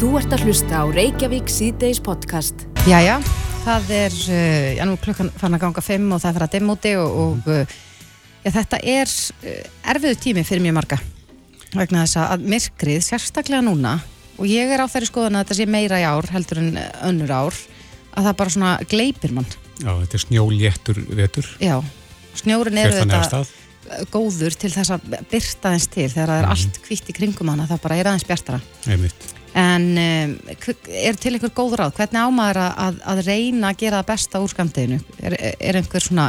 Þú ert að hlusta á Reykjavík síðdeis podcast. Jæja, það er, uh, já nú klukkan fann að ganga fimm og það fyrir að demúti og, og uh, já, þetta er uh, erfiðu tími fyrir mjög marga vegna þess að myrkrið, sérstaklega núna og ég er á þeirri skoðan að þetta sé meira í ár heldur en önnur ár að það bara svona gleipir mann. Já, þetta er snjóléttur vetur. Já, snjórin eru þetta góður til þess að byrta aðeins til þegar það er allt hvitt í kringum hana það bara er aðeins bjartara. Einmitt. En um, er til einhver góð ráð? Hvernig ámaður að, að, að reyna að gera það besta úr skamdeginu? Er, er einhver svona,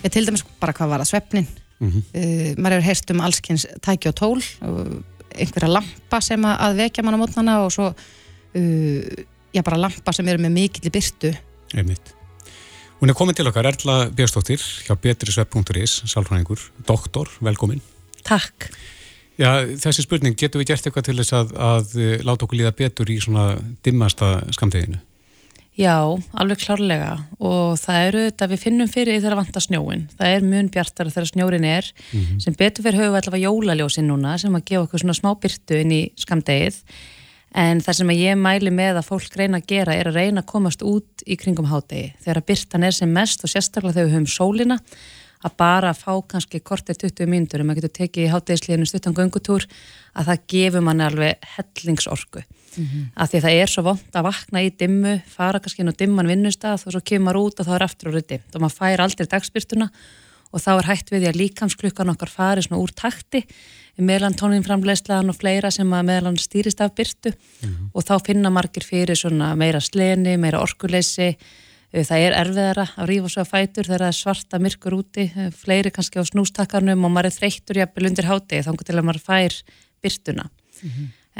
ég til dæmis bara hvað var það, svefnin? Mhm. Uh, maður hefur heyrt um allskins tæki og tól, uh, einhverja lampa sem að, að vekja mann á mótnana og svo, uh, já bara lampa sem eru með mikill í byrtu. Einmitt. Hún er komin til okkar, Erla Björnsdóttir, hjá betrisvepp.is, sálfræðingur, doktor, velkomin. Takk. Já, þessi spurning, getur við gert eitthvað til þess að, að eh, láta okkur líða betur í svona dimmasta skamdeginu? Já, alveg klárlega. Og það eru þetta við finnum fyrir þegar að vanta snjóin. Það er mun bjartara þegar snjórin er. Sem betur fyrir höfu allavega jólaljósin núna sem að gefa okkur svona smá byrtu inn í skamdegið en það sem ég mæli með að fólk reyna að gera er að reyna að komast út í kringum hádegi þegar að byrtan er sem mest og sérstaklega þegar við höfum sólina að bara fá kannski kortir 20 mínútur um að getur tekið í hátegisliðinu stuttan göngutúr að það gefur manni alveg hellingsorku. Af því að það er svo vond að vakna í dimmu fara kannski inn á dimman vinnustaf og svo kemur maður út og þá er aftur orðið dimmt og maður fær aldrei dagspyrtuna og þá er hægt við því að líkamsklukkan okkar fari svona úr takti meðlantónin framlegslegan og fleira sem að meðlan stýrist af byrtu og þá finna margir fyrir svona meira sleni, meira orkuleysi það er erfiðara að rífa svo að fætur þegar það er svarta myrkur úti, uh, fleiri kannski á snústakkarnum og maður er þreyttur jafnvel undir hátegi þá til að maður fær byrtuna.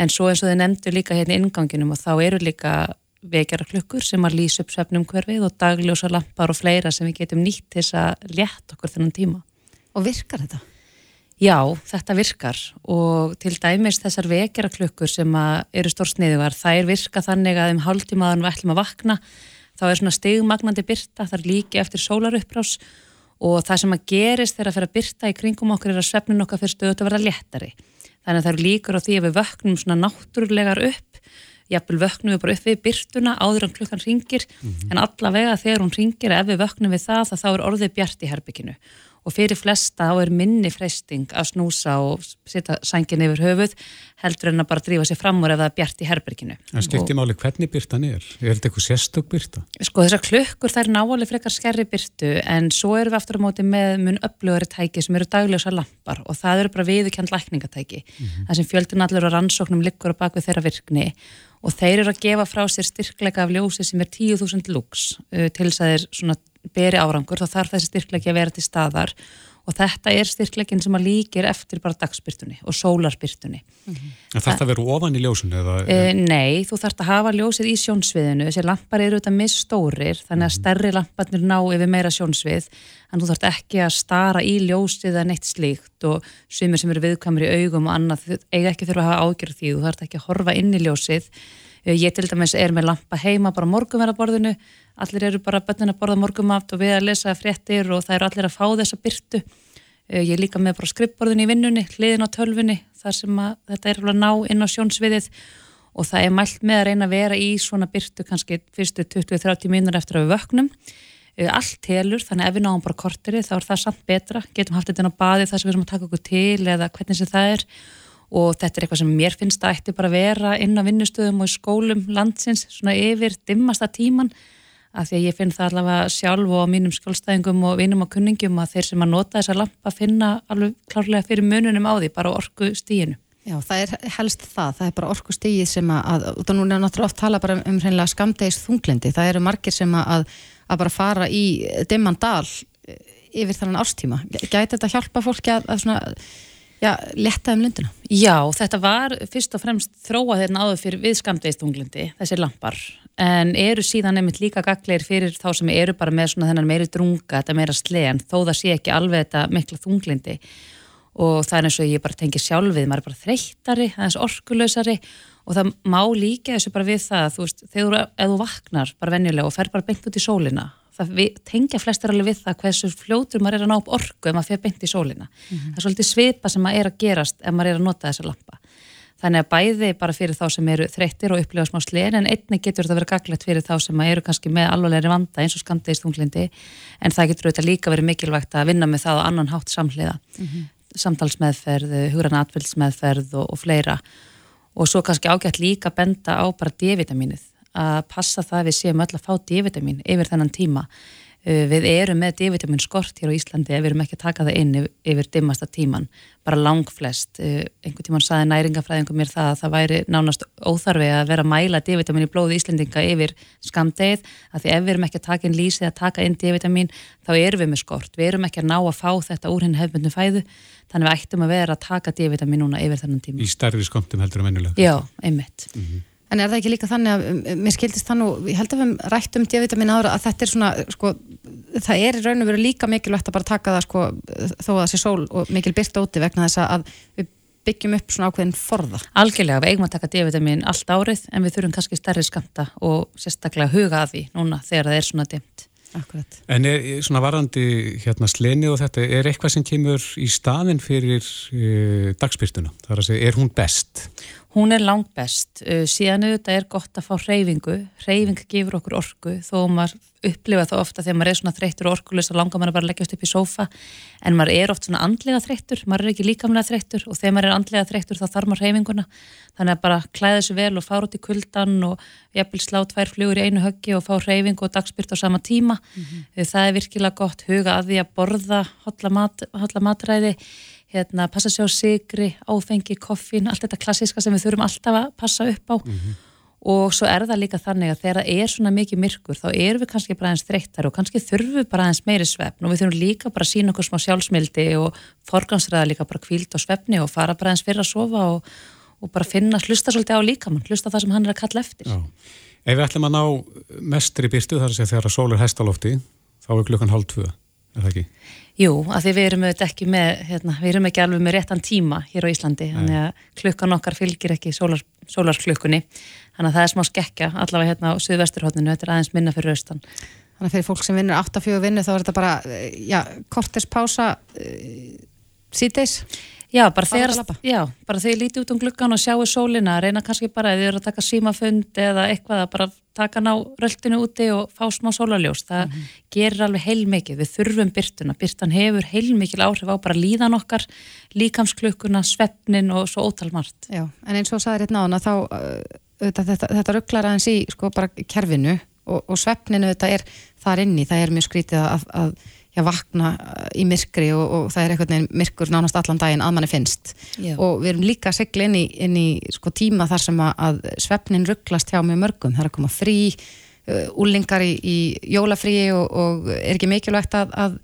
En svo eins og þið nefndu líka hérna í inganginum og þá eru líka vekjara klukkur sem að lýsa upp svefnum hverfið og dagljósa lampar og fleira sem við getum nýtt til þess að létt okkur þennan tíma. Og virkar þetta? Já, þetta virkar og til dæmis þessar vekjara klukkur sem eru stórsniðugar, það er virka þannig að um hálftímaðan við ætlum að vakna þá er svona stigmagnandi byrta, það er líki eftir sólarupprás og það sem að gerist þegar að fyrir að byrta í kringum okkur er að svefnin okkar fyrir stöðu að verða léttari. Þannig að það eru líkur á því að við vöknum svona náttúrulegar upp, jafnvel vöknum við bara upp við byrtuna áður en klukkan ringir, en allavega þegar hún ringir, ef við vöknum við það, þá er orðið bjart í herbygginu. Og fyrir flesta þá er minni freysting að snúsa og setja sængin yfir höfuð heldur en að bara drífa sér fram úr ef það er bjart í herbygginu. Það skiptir máli hvernig byrtan er. Er þetta eitthvað sérstök byrta? Sko þessar klukkur þær náali frekar skerri byrtu en svo erum við aftur á móti með mun upplögari tæki sem eru dagljósa lampar og það eru bara viðukjönd lækningatæki. Það sem fjöldin allir á rannsóknum liggur á bakvið þeirra virkni og þeir eru að gefa frá sér styrkleika af ljósi sem er 10.000 lux uh, til þess að þeir beri árangur þá þarf þessi styrkleiki að vera til staðar og þetta er styrkleikin sem að líkir eftir bara dagspyrtunni og sólarspyrtunni. En þarf það að vera ofan í ljósinu eða? Uh, nei, þú þarft að hafa ljósið í sjónsviðinu, þessi lampar eru auðvitað misstórir, þannig að stærri lamparnir ná yfir meira sjónsvið, en þú þarft ekki að stara í ljósið eða neitt slíkt og sumir sem eru viðkvæmur í augum og annað, eiga ekki þurfa að hafa ágjörð því, þú þarft ekki að horfa inn í ljósið. Uh, ég til dæmis er með lampa heima bara morgunverðaborðinu, allir eru bara bönnin að borða morgumaft og við að lesa fréttir og það eru allir að fá þessa byrtu. Uh, Ég er líka með bara skrippborðinu í vinnunni, hliðin á tölvunni, þar sem að þetta er að ná inn á sjónsviðið og það er mælt með að reyna að vera í svona byrtu kannski fyrstu 20-30 mínútur eftir að við vöknum. Uh, Allt telur, þannig að ef við náum bara korteri þá er það samt betra, getum haft þetta á baði þar sem við erum að taka okkur til eða hvernig sem það er og þetta er eitthvað sem mér finnst að ætti bara vera inn á vinnustöðum og í skólum landsins svona yfir dimmasta tíman af því að ég finn það allavega sjálf og á mínum skjólstæðingum og vinum og kunningjum að þeir sem að nota þessa lampa finna alveg klárlega fyrir mununum á því, bara orku stíinu. Já, það er helst það, það er bara orku stíið sem að, og núna er náttúrulega oft tala bara um hreinlega skamdegis þunglindi, það eru margir sem að, að bara fara í dimman dal yfir þannan árstíma. Gæti þetta hjálpa fólki að, að svona, já, letta um lundina? Já, þetta var fyrst og fremst þróað hérna áður fyrir við skamdeistunglindi, þessi lampar, en eru síðan nefnitt líka gagleir fyrir þá sem eru bara með svona þennan meiri drunga, þetta meira slegin, þó það sé ekki alveg þetta mikla þunglindi og það er eins og ég bara tengi sjálfið, maður er bara þreyttari, aðeins orkulösari og það má líka þessu bara við það, þú veist, þegar þú- þú vaknar bara venjulega og fer bara beint út í sólina, það við, tengja flestir alveg við það hversu fljótur maður er að ná upp orku ef maður fer beint í sólina. Það er svolítið svipa sem maður er að gerast ef maður er að nota þessa lampa. Þannig að bæði bara fyrir þá sem eru þreyttir og upplifa smá slen en einni getur þetta verið gaglegt fyrir þá sem eru kannski með alvarlegri vanda eins og skamdegistunglindi en það getur auðvitað líka verið mikilvægt að vinna með það á annan hátt samhliða. Mm -hmm. Samtalsmeðferð, hugrann atvilsmeðferð og, og fleira og svo kannski ágætt líka benda á bara D-vitaminið að passa það að við séum öll að fá D-vitamin yfir þennan tíma. Uh, við erum með D-vitamin skort hér á Íslandi ef við erum ekki að taka það inn yfir, dimmasta tíman, bara lang flest uh, einhvern tíman saði næringafræðingum mér það að það væri nánast óþarfi að vera að mæla D-vitamin í blóðu Íslandinga yfir skamdegið, að því ef við erum ekki að taka inn lísið að taka inn D-vitamin þá erum við með skort, við erum ekki að ná að fá þetta úr henni hefmyndu fæðu, þannig við ættum að vera að taka D-vitamin núna yfir þennan tíma. Í stærri skamtum heldur um En er það ekki líka þannig að, mér skildist þannig og ég held að við rætt um D-vitamin ára að þetta er svona, sko, það er í raun og veru líka mikilvægt að bara taka það, sko, þó að það sé sól og mikil byrta úti vegna þess að við byggjum upp svona ákveðin forða. Algjörlega, við eigum að taka D-vitamin allt árið en við þurfum kannski stærri skamta og sérstaklega huga að því núna þegar það er svona dimt. Akkurat. En er svona varandi hérna sleni og þetta, er eitthvað sem kemur í staðin fyrir uh, dagspyrtuna? Það er að segja, er hún best? Hún er langt best, síðan auðvitað er gott að fá hreyfingu, hreyfing gefur okkur orku þó maður upplifa það ofta þegar maður er svona þreyttur og orkulust og langar maður bara að leggjast upp í sófa. En maður er oft svona andlega þreyttur, maður er ekki líkamlega þreyttur og þegar maður er andlega þreyttur þá þarf maður hreyfinguna. Þannig að bara klæða þessu vel og fara út í kuldan og jafnvel slá tvær flugur í einu höggi og fá hreyfingu og dagspyrt á sama tíma. Mm -hmm. það er virkilega gott. Huga að því að borða hotla, mat, hérna, passa sér á sigri, áfengi, koffín, allt þetta klassiska sem við þurfum alltaf að passa upp á mm -hmm. og svo er það líka þannig að þegar það er svona mikið myrkur þá erum við kannski bara aðeins þreyttar og kannski þurfum við bara aðeins meiri svefn og við þurfum líka bara að sína okkur smá sjálfsmildi og forgansræða líka bara kvíld og svefni og fara bara aðeins fyrir að sofa og, og bara finna, hlusta svolítið á líkamann, hlusta það sem hann er að kalla eftir. Já. Ef við ætlum að ná mestri byrtu þar að segja þegar sól er hæstalofti þá er klukkan hálf tvö, er það ekki? Jú, að því við erum auðvitað ekki með, hérna, við erum ekki alveg með réttan tíma hér á Íslandi, Nei. þannig að klukkan okkar fylgir ekki sólar, sólarsklukkunni, þannig að það er smá skekkja allavega hérna á Suðvesturhóttinu, þetta er aðeins minna fyrir austan. Þannig að fyrir fólk sem vinnur 8-4 vinnu þá er þetta bara, já, korterspása uh, síðdeis? Já, bara þegar, já, bara þegar ég líti út um gluggan og sjáu sólina, reyna kannski bara eða þið eru að taka símafund eða eitthvað að bara taka ná röltinu úti og fá smá sólaljós, það mm -hmm. gerir alveg heilmikið, við þurfum byrtuna, byrtan hefur heilmikið áhrif á bara líðan okkar líkamsklukkuna, svefnin og svo ótalmart. Já, en eins og saður hérna ána þá uh, þetta, þetta rugglar aðeins í sko bara kerfinu og, og svefninu þetta er þar inni, það er mjög skrítið að, að já, vakna í myrkri og, og það er eitthvað nefn myrkur nánast allan daginn að manni finnst. Já. og við erum líka að segla inn í, inn í sko, tíma þar sem að, að svefnin rugglast hjá mjög mörgum, það er að koma frí úlingar í, í jólafríi og, og er ekki mikilvægt að, að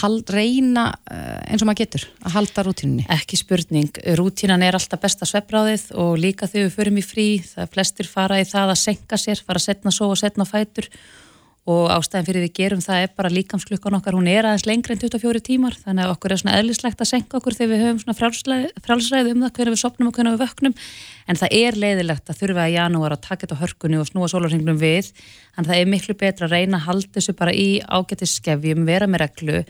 hald, reyna uh, eins og maður getur að halda rútínunni. Ekki spurning, rútínan er alltaf besta svefbráðið og líka þegar við förum í frí það flestir fara í það að senka sér fara að setna svo og setna fætur og ástæðan fyrir við gerum það er bara líkamsklukkan okkar, hún er aðeins lengri en 24 tímar þannig að okkur er svona eðlislegt að senka okkur þegar við höfum svona frálsræði um það hvernig við sopnum og hvernig við vöknum. En það er leiðilegt að þurfa í janúar að taka þetta hörkunni og snúa sólarhenglum við. Að það er miklu betra að reyna að halda þessu bara í ágættisskefjum, vera með reglu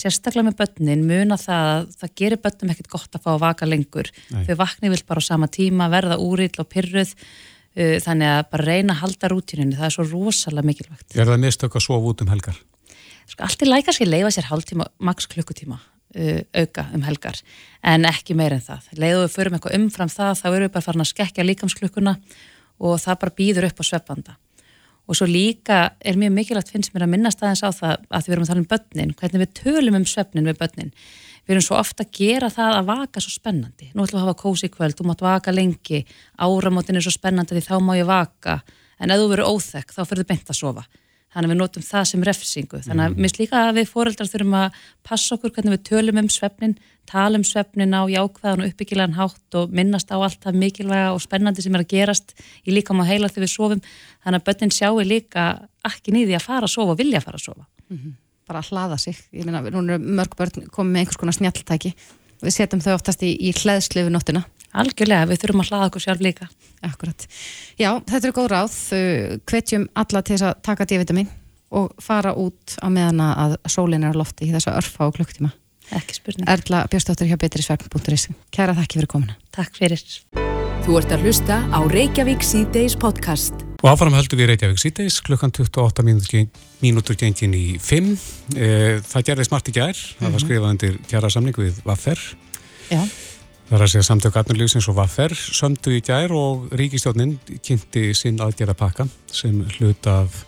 sérstaklega með börnin, muna það að það gerir börnum ekkert gott að fá að vaka lengur. Nei. þau vakni vilt bara á sama tíma verða úrill og pyrruð þannig að bara reyna að halda rútíninni það er svo rosalega mikilvægt. Er það mistök að sofa út um helgar? Sko allt er lækast að leifa sér hálftíma maks klukkutíma uh, auka um helgar en ekki meir en það. Leiðu við förum eitthvað umfram það þá erum við bara farin að skekja líkamsklukkuna og það bara býður upp á sveppanda. Og svo líka er mjög mikilvægt finnst mér að minnast aðeins á það að við erum að tala um börnin hvernig við tölum um sveppnin við börnin við erum svo ofta að gera það að vaka svo spennandi. Nú ætlum við að hafa kósi kvöld, þú mátt vaka lengi, áramótin er svo spennandi því þá má ég vaka, en ef þú verður óþekk þá fyrir þið beint að sofa. Þannig að við notum það sem refsingu. Þannig að minnst líka að við fóreldrar þurfum að passa okkur hvernig við tölum um svefnin, tala um svefnin á jákvæðan og uppbyggilegan hátt og minnast á allt það mikilvæga og spennandi sem er að gerast í líkam á heila þegar við sofum. Þannig að börnin sjáu líka ekki nýði að fara að sofa og vilja að fara að sofa. Mm -hmm bara að hlaða sig. Ég meina, nú er mörg börn komið með einhvers konar snjaltæki við setjum þau oftast í, í hlæðslu við nóttina. Algjörlega, við þurfum að hlaða okkur sjálf líka. Akkurat. Já, þetta er góð ráð. Hvetjum alla til þess að taka D-vitamin og fara út á meðana að sólinn er á lofti í þessa örfa og klukktíma Ekki spurning. Erla Björnstóttir hjá Betrisverk.is Kæra þakki fyrir komuna. Takk fyrir. Þú ert að hlusta á Reykjavík C-Days podcast. Og áfram höldum við Reykjavík C-Days klukkan 28 mínútur gengin í 5. Eh, það gerði smart í gær, það var skrifað undir kjara samning við Vaffer. Já. Það er að segja samtök atnurlýfsins og Vaffer sömdu í gær og ríkistjónin kynnti sinn aðgerðapakka sem hlut af,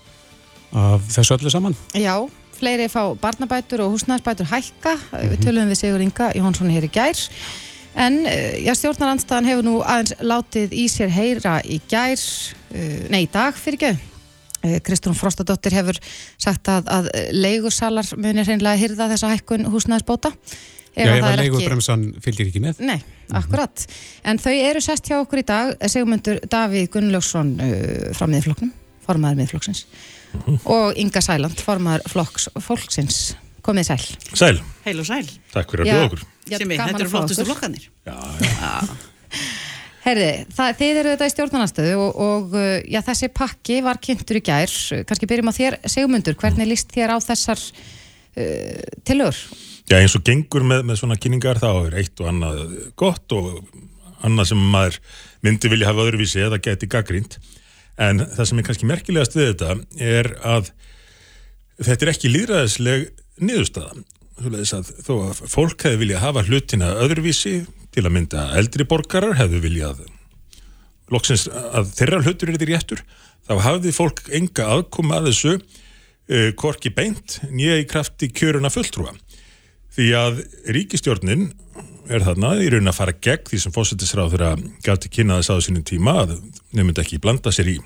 af þessu öllu saman. Já, fleiri fá barnabætur og húsnæðsbætur hækka. Mm -hmm. Við tölum við Sigur Inga Jónsson hér í gær. En eh, já, stjórnarandstaðan hefur nú aðeins látið í sér heyra í gær, uh, nei, í dag fyrir ekki. Uh, Kristrún Frostadóttir hefur sagt að, að leigursalar munir hreinlega hyrða þessa hækkun húsnæðisbóta. Já, ef að leigurbremsan ekki... fylgir ekki með. Nei, akkurat. Mm -hmm. En þau eru sest hjá okkur í dag, segmundur Davíð Gunnlaugsson uh, frá miðflokknum, formaður miðflokksins, mm -hmm. og Inga Sæland, formaður flokks, fólksins. Komið sæl. Sæl. Heil og sæl. Takk fyrir að bjóða okkur. Simi, þetta eru flottustu flokkanir. Já, já. Herði, það, þið eru þetta í stjórnarnastöðu og, og já, þessi pakki var kynntur í gær. Kanski byrjum á þér, segmundur, hvernig líst þér á þessar uh, tilur? Já, eins og gengur með, með svona kynningar þá er eitt og annað gott og annað sem maður myndi vilja hafa öðruvísi eða geti gaggrínt. En það sem er kannski merkilegast við þetta er að þetta er ekki líðræðisleg niðurstaða. Að þó að fólk hefði viljað hafa hlutina öðruvísi til að mynda eldri borgarar hefðu viljað loksins að þeirra hlutur er því réttur þá hafði fólk enga aðkoma að þessu uh, korki beint nýja í krafti kjöruna fulltrúa. Því að ríkistjórnin er þarna í raun að fara gegn því sem fósættisráð þeirra gæti kynna þess aðu sínum tíma að nefndi ekki blanda sér í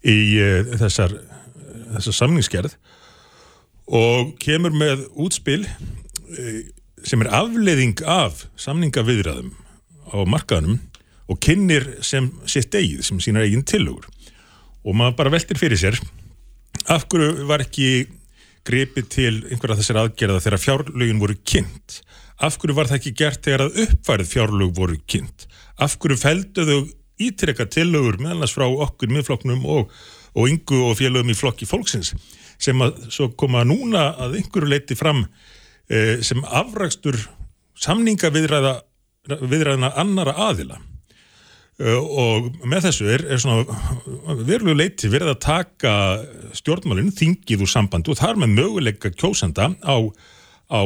í uh, þessar, þessar samningsgerð og kemur með útspil eh, sem er afleiðing af samningaviðræðum á markaðunum og kynir sem sitt eigið, sem sína eigin tilugur og maður bara veltir fyrir sér af hverju var ekki grepið til einhverja þessar aðgerða þegar fjárlögin voru kynnt? Af hverju var það ekki gert þegar að uppfærið fjárlög voru kynnt? Af hverju felduðu ítrekka tilugur meðalans frá okkur miðflokknum og, og yngu og félögum í flokki fólksins sem að svo koma núna að einhverju leiti fram eh, sem afragstur samninga viðræða, viðræðina annara aðila. Eh, og með þessu er, er svona verulegu leiti verið að taka stjórnmálinn þingið úr sambandi og þar með möguleika kjósenda á, á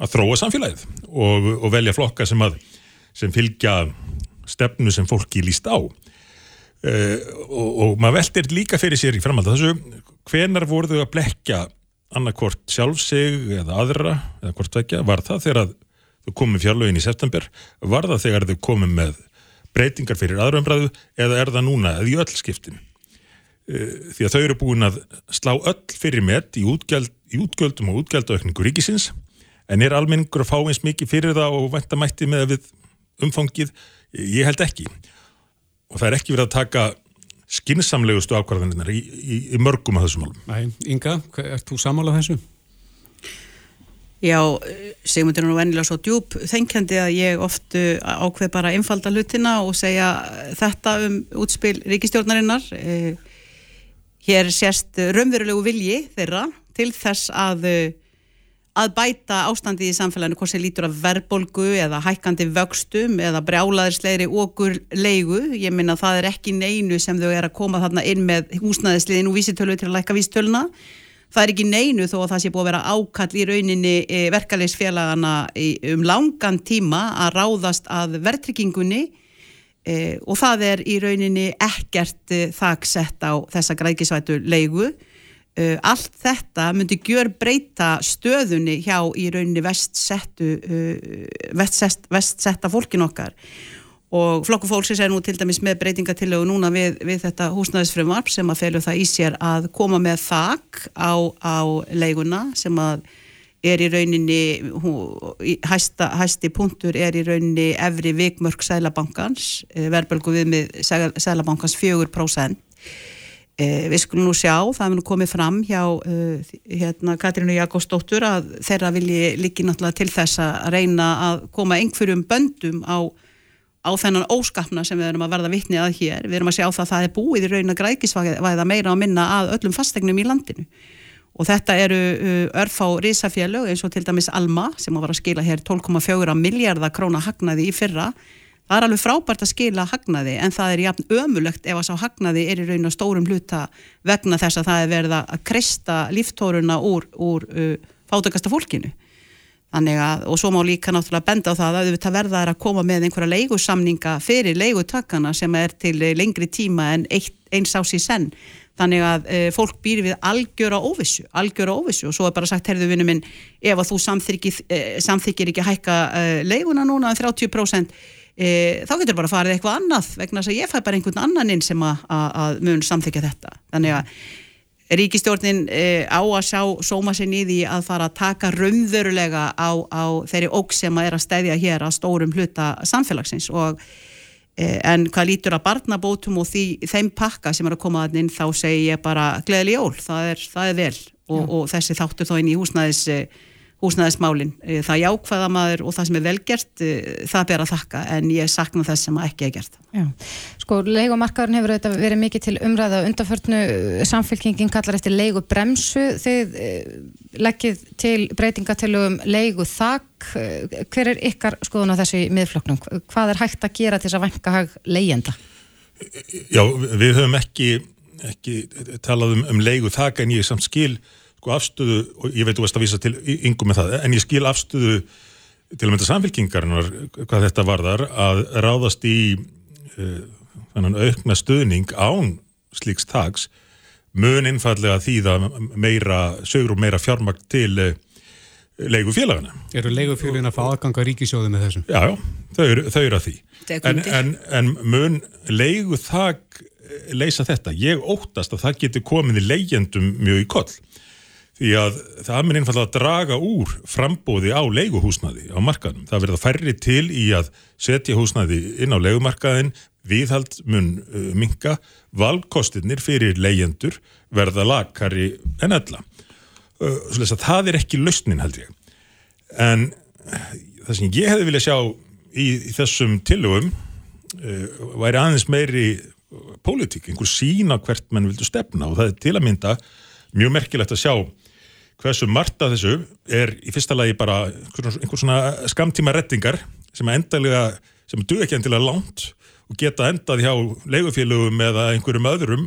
að þróa samfélagið og, og velja flokka sem, að, sem fylgja stefnu sem fólki líst á. Uh, og, og maður veldir líka fyrir sér í framhald þessu hvenar voru þau að blekja annarkort sjálfsig eða aðra eða hvort vekja, var það þegar þau komið fjárlögin í september, var það þegar þau komið með breytingar fyrir aðraumræðu eða er það núna eða í öll skiptin? Eh, því að þau eru búin að slá öll fyrir met í, útgjald, í útgjöldum og útgjaldauðkningu ríkisins. En er almenningur að fá eins mikið fyrir það og venda mætti með við umfangið, ég held ekki. Og það er ekki verið að taka skinsamlegustu ákvarðanirnar í, í, í mörgum af þessum málum. Næ, Inga, er þú samálað þessu? Já, segmundir nú vennilega svo djúb þengjandi að ég oft ákveð bara einfalda hlutina og segja þetta um útspil ríkistjórnarinnar. Eh, hér sérst raunverulegu vilji þeirra til þess að að bæta ástandi í samfélaginu hvort sem lítur af verbolgu eða hækkandi vöxtum eða brjálaðirsleiri okkur leigu, ég minna það er ekki neinu sem þau er að koma þarna inn með húsnæðisliðin og vísitölu til að lækka vísitöluna. Það er ekki neinu þó að það sé búið að vera ákall í rauninni e, verkalegsfélagana um langan tíma að ráðast að vertryggingunni e, og það er í rauninni ekkert e, þaksett á þessa grækisvætu leigu Uh, allt þetta myndi gjör breyta stöðunni hjá í rauninni vestsettu uh, vestsetta vest fólkin okkar. Og flokku fólksins er nú til dæmis með breytingatillögu núna við, við þetta húsnæðisfrumvarp sem að felur það í sér að koma með þak á, á leiguna sem að er í rauninni hú, hæsta, hæsti punktur er í rauninni efri vikmörk sælabankans eh, verðbölgu við með sælabankans 4% Eh, við skulum nú sjá, það hefur nú komið fram hjá uh, hérna, Katrínu Jakobsdóttur að þeirra vilji líki náttúrulega til þess að reyna að koma einhverjum böndum á, á þennan óskapna sem við erum að verða vittni að hér. Við erum að sjá það að það er búið í raun að grækisvæða meira að minna að öllum fastegnum í landinu. Og þetta eru uh, örfá risafélög eins og til dæmis Alma sem var að skila hér 12,4 miljardar króna hagnaði í fyrra það er alveg frábært að skila hagnaði en það er jafn ömulegt ef að sá hagnaði er í raun og stórum hluta vegna þess að það er verið að kristja líftóruna úr, úr uh, fátakasta fólkinu. Að, og svo má líka náttúrulega benda á það að þetta verða er að koma með einhverja leigusamninga fyrir leigutakana sem er til lengri tíma en eins ás í senn. Þannig að e, fólk býr við algjöra óvissu, algjöra óvissu. Og svo er bara sagt, herðu vinnu minn, ef að þú samþykir, e, samþykir ekki að hækka e, leiguna núna um 30% e, þá getur bara farið eitthvað annað vegna þess að ég fæ bara einhvern annan inn sem að, mun samþykja þetta. Þannig að ríkistjórnin e, á að sjá sóma sér nýði að fara að taka raunverulega á, á þeirri óg sem að er að stæðja hér að stórum hluta samfélagsins. Og Eh, en hvað lítur að barnabótum og því, þeim pakka sem er að koma að inn þá segi ég bara gleðileg jól, það er, það er vel. Og, og þessi þáttur þá inn í húsnæðis eh, húsnæðismálin. Eh, það jákvæða maður og það sem er velgert, það ber að þakka en ég sakna þess sem ekki er gert. Já, sko leikumarkaðurinn hefur auðvitað verið mikið til umræða undanförnu samfélkingin kallar eftir leiku bremsu þið leggið til breytingatilugum leiku þakk hver er ykkar skoðun á þessu miðfloknum? Hvað er hægt að gera til þess að vanga hag leigjenda? Já, við höfum ekki, ekki talað um, um þakk en ég samt skil sko afstöðu, og ég veit þú veist að vísa til yngum með það, en ég skil afstöðu til að mynda samfélkingarinnar hvað þetta varðar að ráðast í uh, aukna stöðning án slíks tags mun einfallega þýða meira sögur og meira fjármakt til uh, leigufélagana. Eru leigufélagina að fá aðganga ríkisjóði með þessum? Já, já, þau eru, þau eru að því. En, en, en mun leiguþag leysa þetta? Ég óttast að það getur komið í leigjendum mjög í koll því að það mun einfallega að draga úr frambóði á leiguhúsnaði á markaðnum. Það verða færri til í að setja húsnaði inn á leigumarkaðin, viðhald mun uh, minka, valkostinir fyrir leyendur verða lagkari en alla. Uh, það er ekki lausnin held ég. En uh, það sem ég hefði viljað sjá í, í þessum tilögum uh, væri aðeins meiri pólitík, einhver sína hvert mann vildu stefna og það er til að mynda mjög merkilegt að sjá hversu margt af þessu er í fyrsta lagi bara einhver svona skamtíma rettingar sem endalega, sem duð ekki endilega langt og geta endað hjá leigufélögum eða einhverjum öðrum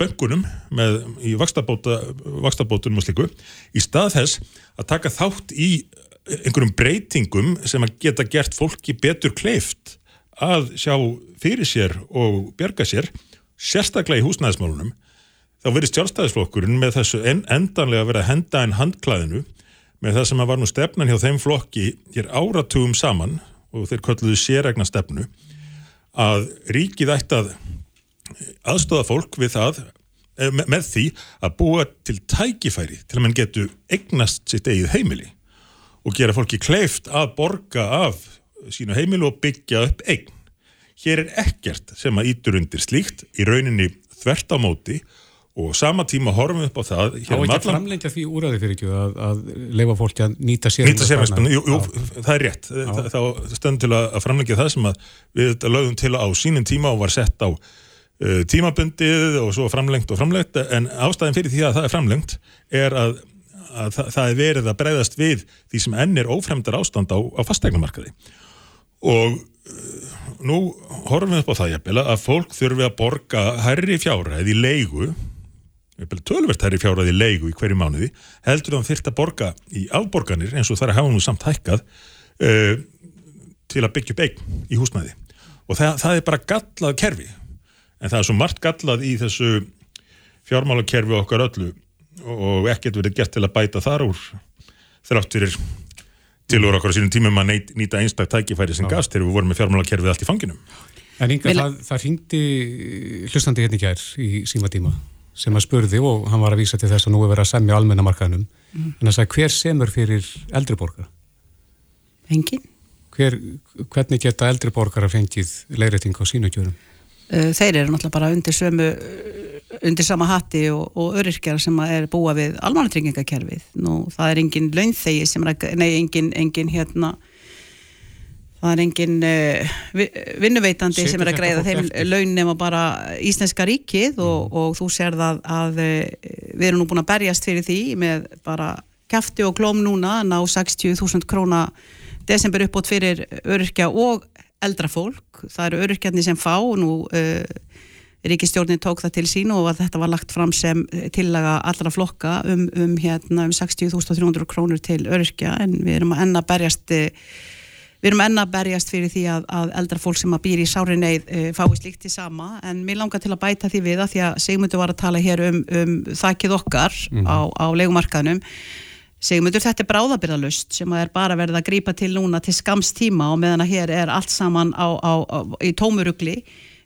böngunum með, í vakstabótunum og sliku í stað þess að taka þátt í einhverjum breytingum sem að geta gert fólki betur kleift að sjá fyrir sér og bjerga sér sérstaklega í húsnæðismálunum þá verið stjálfstæðisflokkurinn með þessu en, endanlega verið að henda einn handklæðinu með það sem að var nú stefnan hjá þeim flokki hér áratugum saman og þeir kölluðu séregna stefnu að ríkið ætti að aðstóða fólk við það eh, með, því að búa til tækifæri til að mann getu eignast sitt eigið heimili og gera fólki kleift að borga af sínu heimili og byggja upp eign. Hér er ekkert sem að ítur undir slíkt í rauninni þvert á móti og sama tíma horfum við upp á það Þá ekki allan... framlengja því úræði fyrir ekki að, að leifa fólki að nýta sér Nýta sér, jú, jú, það er rétt. Þa, þá stöndum til að framlengja það sem að við lögum til á sínum tíma og var sett á uh, tímabundið og svo framlengt og framlengt. En ástæðin fyrir því að það er framlengt er að, að það, það er verið að breyðast við því sem enn er ófremdar ástand á, á fastegnumarkaði og uh, nú horfum við upp á það jafnvel að fólk þurfi að borga herri fjárhæð í leigu tölvert hærri fjáraði leigu í hverju mánuði heldur það þurft að borga í afborganir eins og það er að hafa nú samt hækkað uh, til að byggja upp eign í húsnæði. Og það, það er bara gallað kerfi. En það er svo margt gallað í þessu fjármálakerfi okkar öllu og ekkert verið gert til að bæta þar úr þrátt fyrir tilur okkar á sínum tímum að nýta einstak tækifæri sem gast þegar við vorum með fjármálakerfið allt í fanginum En Inga, það, það ringdi hlustandi hérna í kær í síma tíma sem að spurði og hann var að vísa til þess að nú er verið að semja almennamarkaðnum mm. en það sagði hver semur fyrir eldriborgar? Engin. Hver, hvernig geta eldriborgar að fengið leirreiting á sínu kjörum? Þeir eru náttúrulega bara undir sömu undir sama hatti og, og öryrkjar sem er búa við almannatryggingakerfið. Nú það er engin launþegi sem er, nei engin, engin hérna það er engin uh, vinnuveitandi Setur sem er að greiða þeim laun nema bara Íslenska ríkið mm. og, og þú sér það að uh, við erum nú búin að berjast fyrir því með bara kæfti og glóm núna ná 60.000 króna desember uppbót fyrir öryrkja og eldra fólk, það eru öryrkjarnir sem fá og nú uh, ríkistjórnin tók það til sín og þetta var lagt fram sem tillaga allra flokka um, um, hérna, um 60.300 krónur til öryrkja. En við erum að enna berjast við erum enna berjast fyrir því að, að eldra fólk sem að býr í sári neyð uh, fái slíkt til sama. En mér langar til að bæta því við að því að Sigmundur var að tala hér um, um þakkið okkar mm. á, á leikumarkaðnum Sigmundur þetta er bráðabyrðalust sem að er bara verið að grípa til núna til skamstíma og meðan að hér er allt saman á, á, í tómurugli.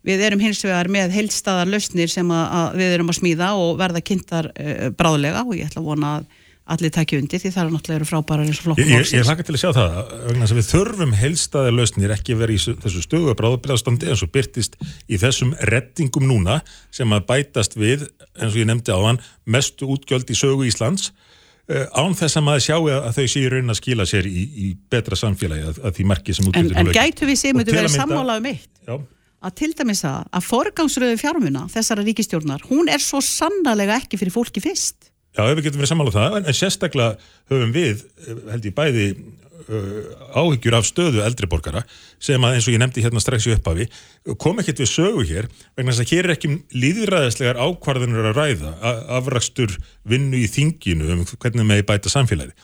Við erum hins vegar með heilstaðar lausnir sem að, að við erum að smíða og verða kynntar uh, bráðlega og ég ætla að vona að allir takja undir því það er náttúrulega frábæra eins og flokkum Ég, ég, hlaka til að sjá það, vegna að við þurfum heilstaðar lausnir ekki verið í þessu stöðu bráðabræðastandi eins og byrtist í þessum rettingum núna sem að bætast við, eins og ég nefndi á hann, mestu útgjöld í sögu Íslands uh, án þess að maður sjáu að þau séu raun að skila sér í, í betra samfélagi að, að því marki sem útgjöldur En, en gætu við séum að vera sammála um eitt? Já að til dæmis að, að forgangsröðu fjármuna þessara ríkistjórnar, hún er svo sannlega ekki fyrir fólki fyrst. Já, ef við getum verið sammála um það, en, sérstaklega höfum við, held ég bæði uh, áhyggjur af stöðu eldriborgara sem að eins og ég nefndi hérna strax í upphafi, kom ekkert við sögu hér vegna þess að hér er ekki líðræðislegar ákvarðanur að ræða afrakstur vinnu í þinginu um hvernig með bæta samfélagi.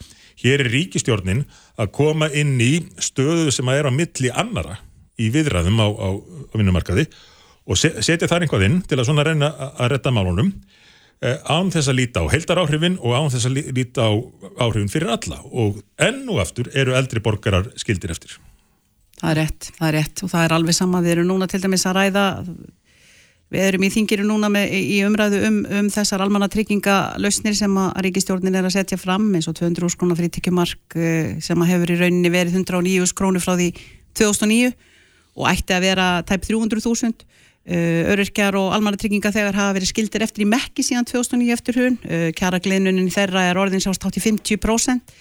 Hér er ríkistjórnin að koma inn í stöðu sem að er á milli annara í viðræðum á, á, á vinnumarkaði og setja þar einhvað inn til að svona reyna að retta málunum án þess að líta á heldar áhrifin og án þess að líta á áhrifin fyrir alla. Og enn og aftur eru eldri borgarar skildir eftir. Það er rétt, það er rétt. Og það er alveg sama, við erum núna til dæmis að ræða við erum í þingiru núna með, í umræðu um, um þessar almanna tryggingalösnir sem að ríkistjórnin er að setja fram eins og 200 skrónar frítikjumark eh, sem að hefur í rauninni verið 109 skrónu frá því 2009 og ætti að vera tæp 300.000 Uh, öryrkjar og almannatrygginga þegar hafa verið skildir eftir í mekki síðan 2009 eftir hún, uh, kjara gleinunin þeirra er orðin sást átt í 50%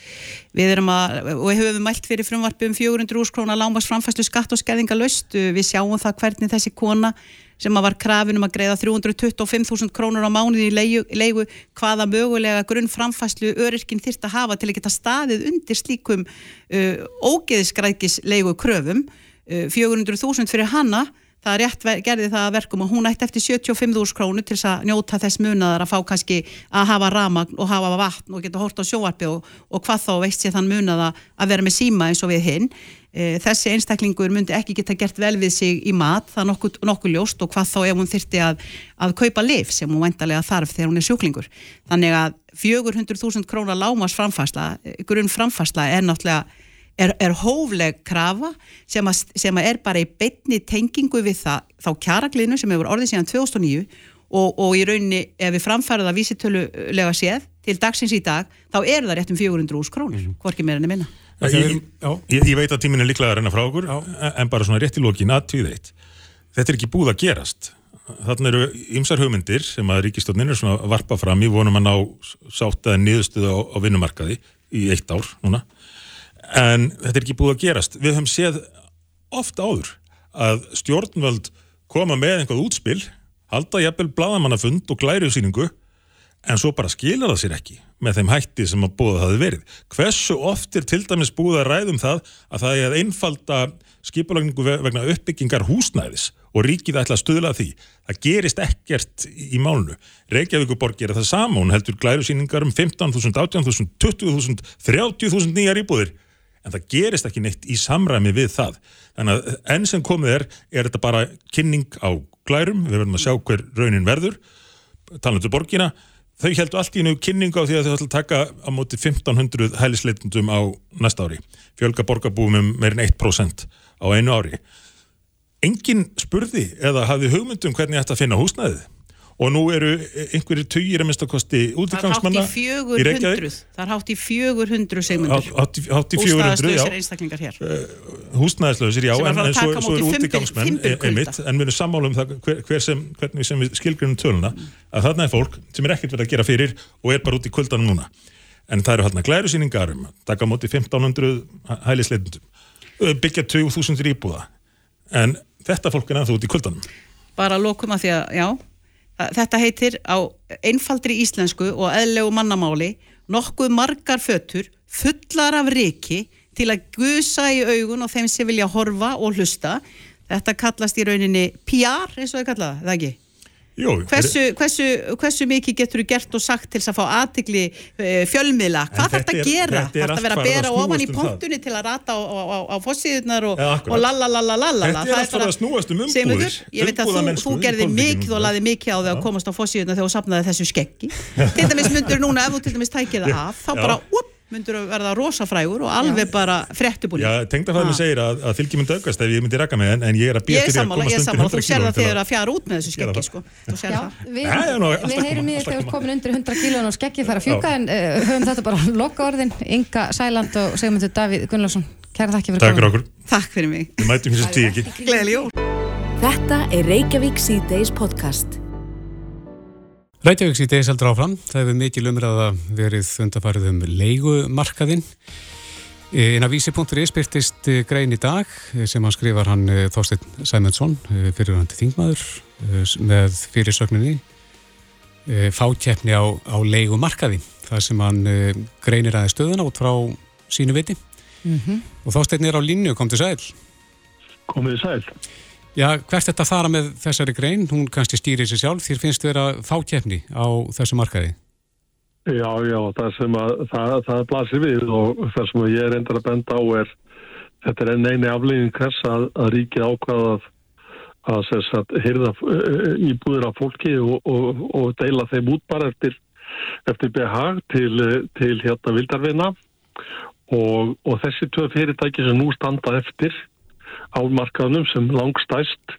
við erum að, og við höfum mælt fyrir frumvarpi um 400 úrskróna lámbars framfæslu skatt og skeðinga löst, uh, við sjáum það hvernig þessi kona sem að var krafin um að greiða 325.000 krónur á mánuði í leigu, leigu hvaða mögulega grunn framfæslu öryrkin þyrst að hafa til að geta staðið undir slíkum ógeðiskrækis leigu kröfum. 400.000 fyrir hanna það rétt gerði það að verkum og hún ætti eftir 75.000 krónu til að njóta þess munaðar að fá kannski að hafa ramagn og hafa vatn og geta hort á sjóarpi og, og hvað þá veist sér þann munaða að vera með síma eins og við hinn. E, þessi einstaklingur myndi ekki geta gert vel við sig í mat, það er nokkuð, nokkuð ljóst og hvað þá ef hún þyrti að, að kaupa liv sem hún vendarlega þarf þegar hún er sjúklingur. Þannig að 400.000 krónar lámas framfæsla, grunn framfæsla er náttúrulega er, er hófleg krafa sem að, sem að er bara í beitni tengingu við það, þá kjaraglinu sem hefur orðið síðan 2009 og, og í rauninni ef við framfæraða vísitölulega séð til dagsins í dag, þá er það rétt um 400 úrs krónir, mm. hvorki meira enn minna. Ég, ég, ég veit að tímin er líklega að reyna frá okkur, já. en bara svona rétt í lókin aðtíð eitt. Þetta er ekki búið að gerast. Þannig eru ymsar hugmyndir sem að ríkistofnin er svona að varpa fram í vonum að ná sáttaði niðurstöðu á, á vinnumarkaði í eitt ár núna en þetta er ekki búið að gerast. Við höfum séð ofta áður að stjórnvöld koma með einhvað útspil halda jafnvel bladamannafund og glærjusýningu en svo bara skilja það sér ekki með þeim hætti sem að búið það hefur verið. Hversu oft er til dæmis búið að ræðum það að það er einfalda skipulagningu vegna uppbyggingar húsnæðis og ríkið ætla að stuðla því? Það gerist ekkert í málnu Reykjavíkuborg er það sama, hún heldur glærjusýningar um 15.000, 18.000, 20.000 30.000 nýjar íbúðir en það gerist ekki neitt í samræmi við það. Þannig að enn sem komið er er þetta bara kynning á glærum. Við verðum að sjá hver raunin verður. Talandu um borgina þau heldur allt í nú kynning á því að þau ætla að taka á móti 1500 hælisleitundum á næsta ári. Fjölga borgarbúum um meirin 1% á einu ári. Engin spurði eða hafði hugmyndum hvernig þetta finna húsnæðið og nú eru einhverjir tugir að mista kosti útgangsmanna í Reykjavík. það er hátt í 400 segmundur hátt í 400 húsnæðislausir já. en, en svo, svo eru útgangsmenn e- einmitt, en við erum sammálum það hver, hver sem, hvernig sem við skilgrunum töluna. Að þarna er fólk sem er ekkert verið að gera fyrir og er bara út í kvöldanum núna. En það eru hérna glærusýningar um taka á móti 1500 hælisleitundum byggja 2000 íbúða. En þetta fólk er ennþá út í kvöldanum bara lokum að því að, já Þetta heitir á einfaldri íslensku og eðlegu mannamáli nokkuð margar fötur fullar af reiki til að gusa í augun og þeim sem vilja horfa og hlusta þetta kallast í rauninni PR eins og það kalla það, það ekki? Jú, Hversu, hversu, hversu mikið getur þú gert og sagt til þess að fá aðtikli fjölmiðla? En Hvað þarf þetta að er- gera? er Þarf þetta að vera að bera ofan í um pontunni til að rata á, á, á, á fossíðunar og, lalalalalala? Þetta er allt farið að snúast um umbúðir, Ég veit að þú, þú gerði mikið og laði mikið á þig að komast á fossíðunar þegar þú sapnaði þessu skeggi. til dæmis myndur núna, ef þú til dæmis tækið það af, þá bara, upp, myndur þú verða rosafrægur og alveg bara fréttubúni. Já, tengdafæðin Ha. segir að, að fylgjum myndi aukast ef ég myndi raka mig en, en ég er að býja Ég er til því að sammála, ég komast er undir sammála, 100 þú sér það þegar að- að fjara út með þessu skeggi, sko. Já, það. við, Já, já, við heyrum í alltaf þegar koma. komin undir 100 kílón og skeggi fara að fjúka Já. en uh, höfum þetta bara loka orðin Inga Sæland og Sigmundur Davíð Gunnlaugsson Kæra þakki fyrir Takk fyrir komin okkur, Takk fyrir mig. við mætum podcast. Reykjavík síðdeis heldur áfram. Það hefur mikil umræða verið undarfarið um leigumarkaðinn. En að vísi.is byrtist eh, grein í dag eh, sem hann skrifar hann eh, Þorstein Sæmundsson, fyrirhandi þingmaður, með fyrirsögninni eh, fákeppni á, á leigumarkaði. Það sem hann greinir aðeins stöðuna út frá sínu viti. Og Þorstein er á línu, kom til sæl. Komið sæl. Já, hvert þetta fara með þessari grein, hún kannski stýrir sér sjálf, þér finnst vera fákeppni á þessu markaði. Já, já, það sem að það, það blasir við og það sem ég er endur að benda á er þetta er enn eini aflegging þess að, að ríkið ákvaða að, að að hyrða íbúðir af fólki og, og, og deila þeim út bara eftir, eftir BH til, til hérna vildarvinna. Og, og þessi tvö fyrirtæki sem nú standa eftir álmarkaðnum sem langstæst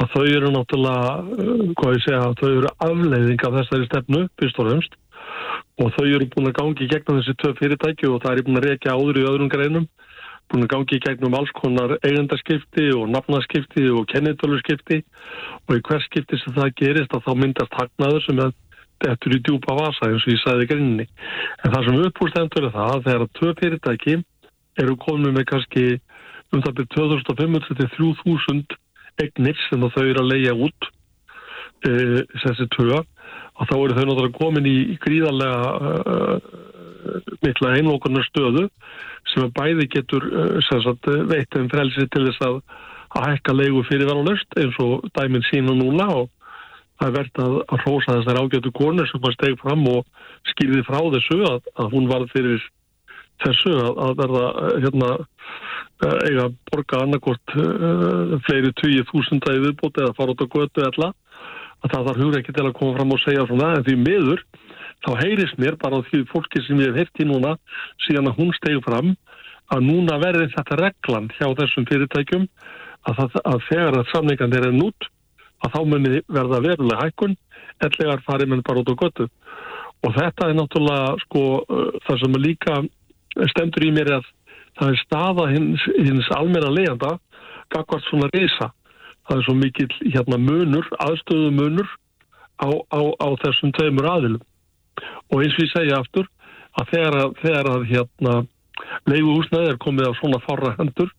að þau eru náttúrulega, uh, hvað ég segja, þau eru afleiðing af þessari stefnu, fyrst og fremst. Og þau eru búin að gangi gegnum þessi tvö fyrirtæki og það er búin að reykja áður í öðrum greinum, búin að gangi gegnum alls konar eigendaskipti og nafnaskipti og kennitöluskipti. Og í hver skipti sem það gerist að þá myndast hagnaður sem eftir í djúpa vasa eins og ég sagði í greininni. En það sem uppúrstendur er það að þegar tvö fyrirtæki eru komin með kannski um það byrjum 2500 til 3000 egnir sem þau eru að leia út e, þessi tvö og þá eru þau náttúrulega komin í, í gríðarlega uh, mikla einlokunar stöðu sem að bæði getur uh, sagt, veitt um frelsi til þess að að hækka leigu fyrir verðanlust eins og dæminn sína núna og það er verðt að, að hrósa þessar ágjötu konur sem að steg fram og skýrði frá þessu að, að hún var fyrir þessu að, að verða hérna eiga að borga annarkort uh, fleiri tíu þúsunda í viðbóti eða fara út á götu eða að það þarf hugur ekki til að koma fram og segja svona en því miður þá heyrist mér bara á því fólki sem ég hef heyrt í núna síðan að hún stegi fram að núna verði þetta reglan hjá þessum fyrirtækjum að, það, að þegar að samningan er enn út að þá muni verða verulega hækkun ellegar farið menn bara út á götu. Og þetta er náttúrulega sko uh, það sem líka stendur í mér að það er staða hins, hins almenna leiðanda gagvart svona reysa það er svo mikill hérna munur, aðstöðu munur á, á, á þessum tveimur aðilum. Og eins og ég segja aftur að þegar að, þegar að hérna leigu húsnæði er komið á svona farra hendur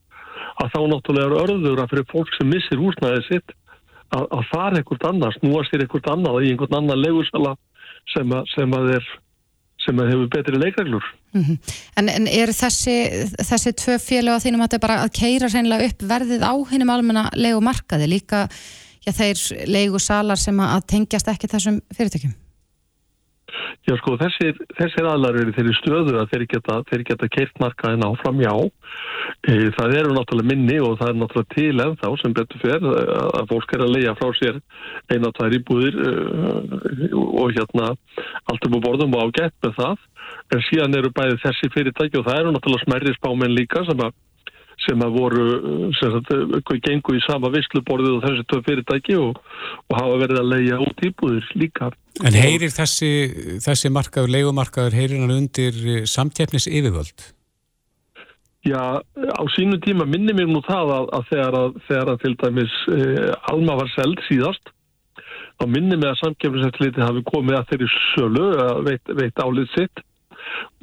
að þá náttúrulega er örður að fyrir fólk sem missir húsnæði sitt að, að fara einhvert annars, núa sér einhvert annað í einhvern annan leigusala sem að, sem að er sem að hefur betri leikreglur. Mhm. En, en er þessi, þessi tvö félag á þínum að þetta bara að keira reynilega upp verðið á hinnum almenna leigumarkaði líka já, þeir leigusalar sem að tengjast ekki þessum fyrirtökjum? Já sko þessir, þessir aðlar eru þeirri stöðu að þeir geta, geta keirt markaðin áfram já. E, það eru náttúrulega minni og það er náttúrulega til ennþá sem betur fyrir að fólk er að leia frá sér eina tvær íbúðir uh, og hérna allt um að borðum og ágætt með það. En síðan eru bæði þessi fyrirtæki og það eru náttúrulega smerri spáminn líka sem að sem að voru sem sagt, gengu í sama vissluborðið og þessi tvö fyrirtæki og, og hafa verið að leia út íbúðir líka. En heyrir þessi, þessi markaður, leigumarkaður, heyrir hann undir samkeppnis yfirvöld? Já, á sínu tíma minni mér nú það að, að, þegar, að þegar að til dæmis eh, Alma var seld síðast þá minni mig að samkeppniseftliti hafi komið að þeirri sölu að veit, veit álið sitt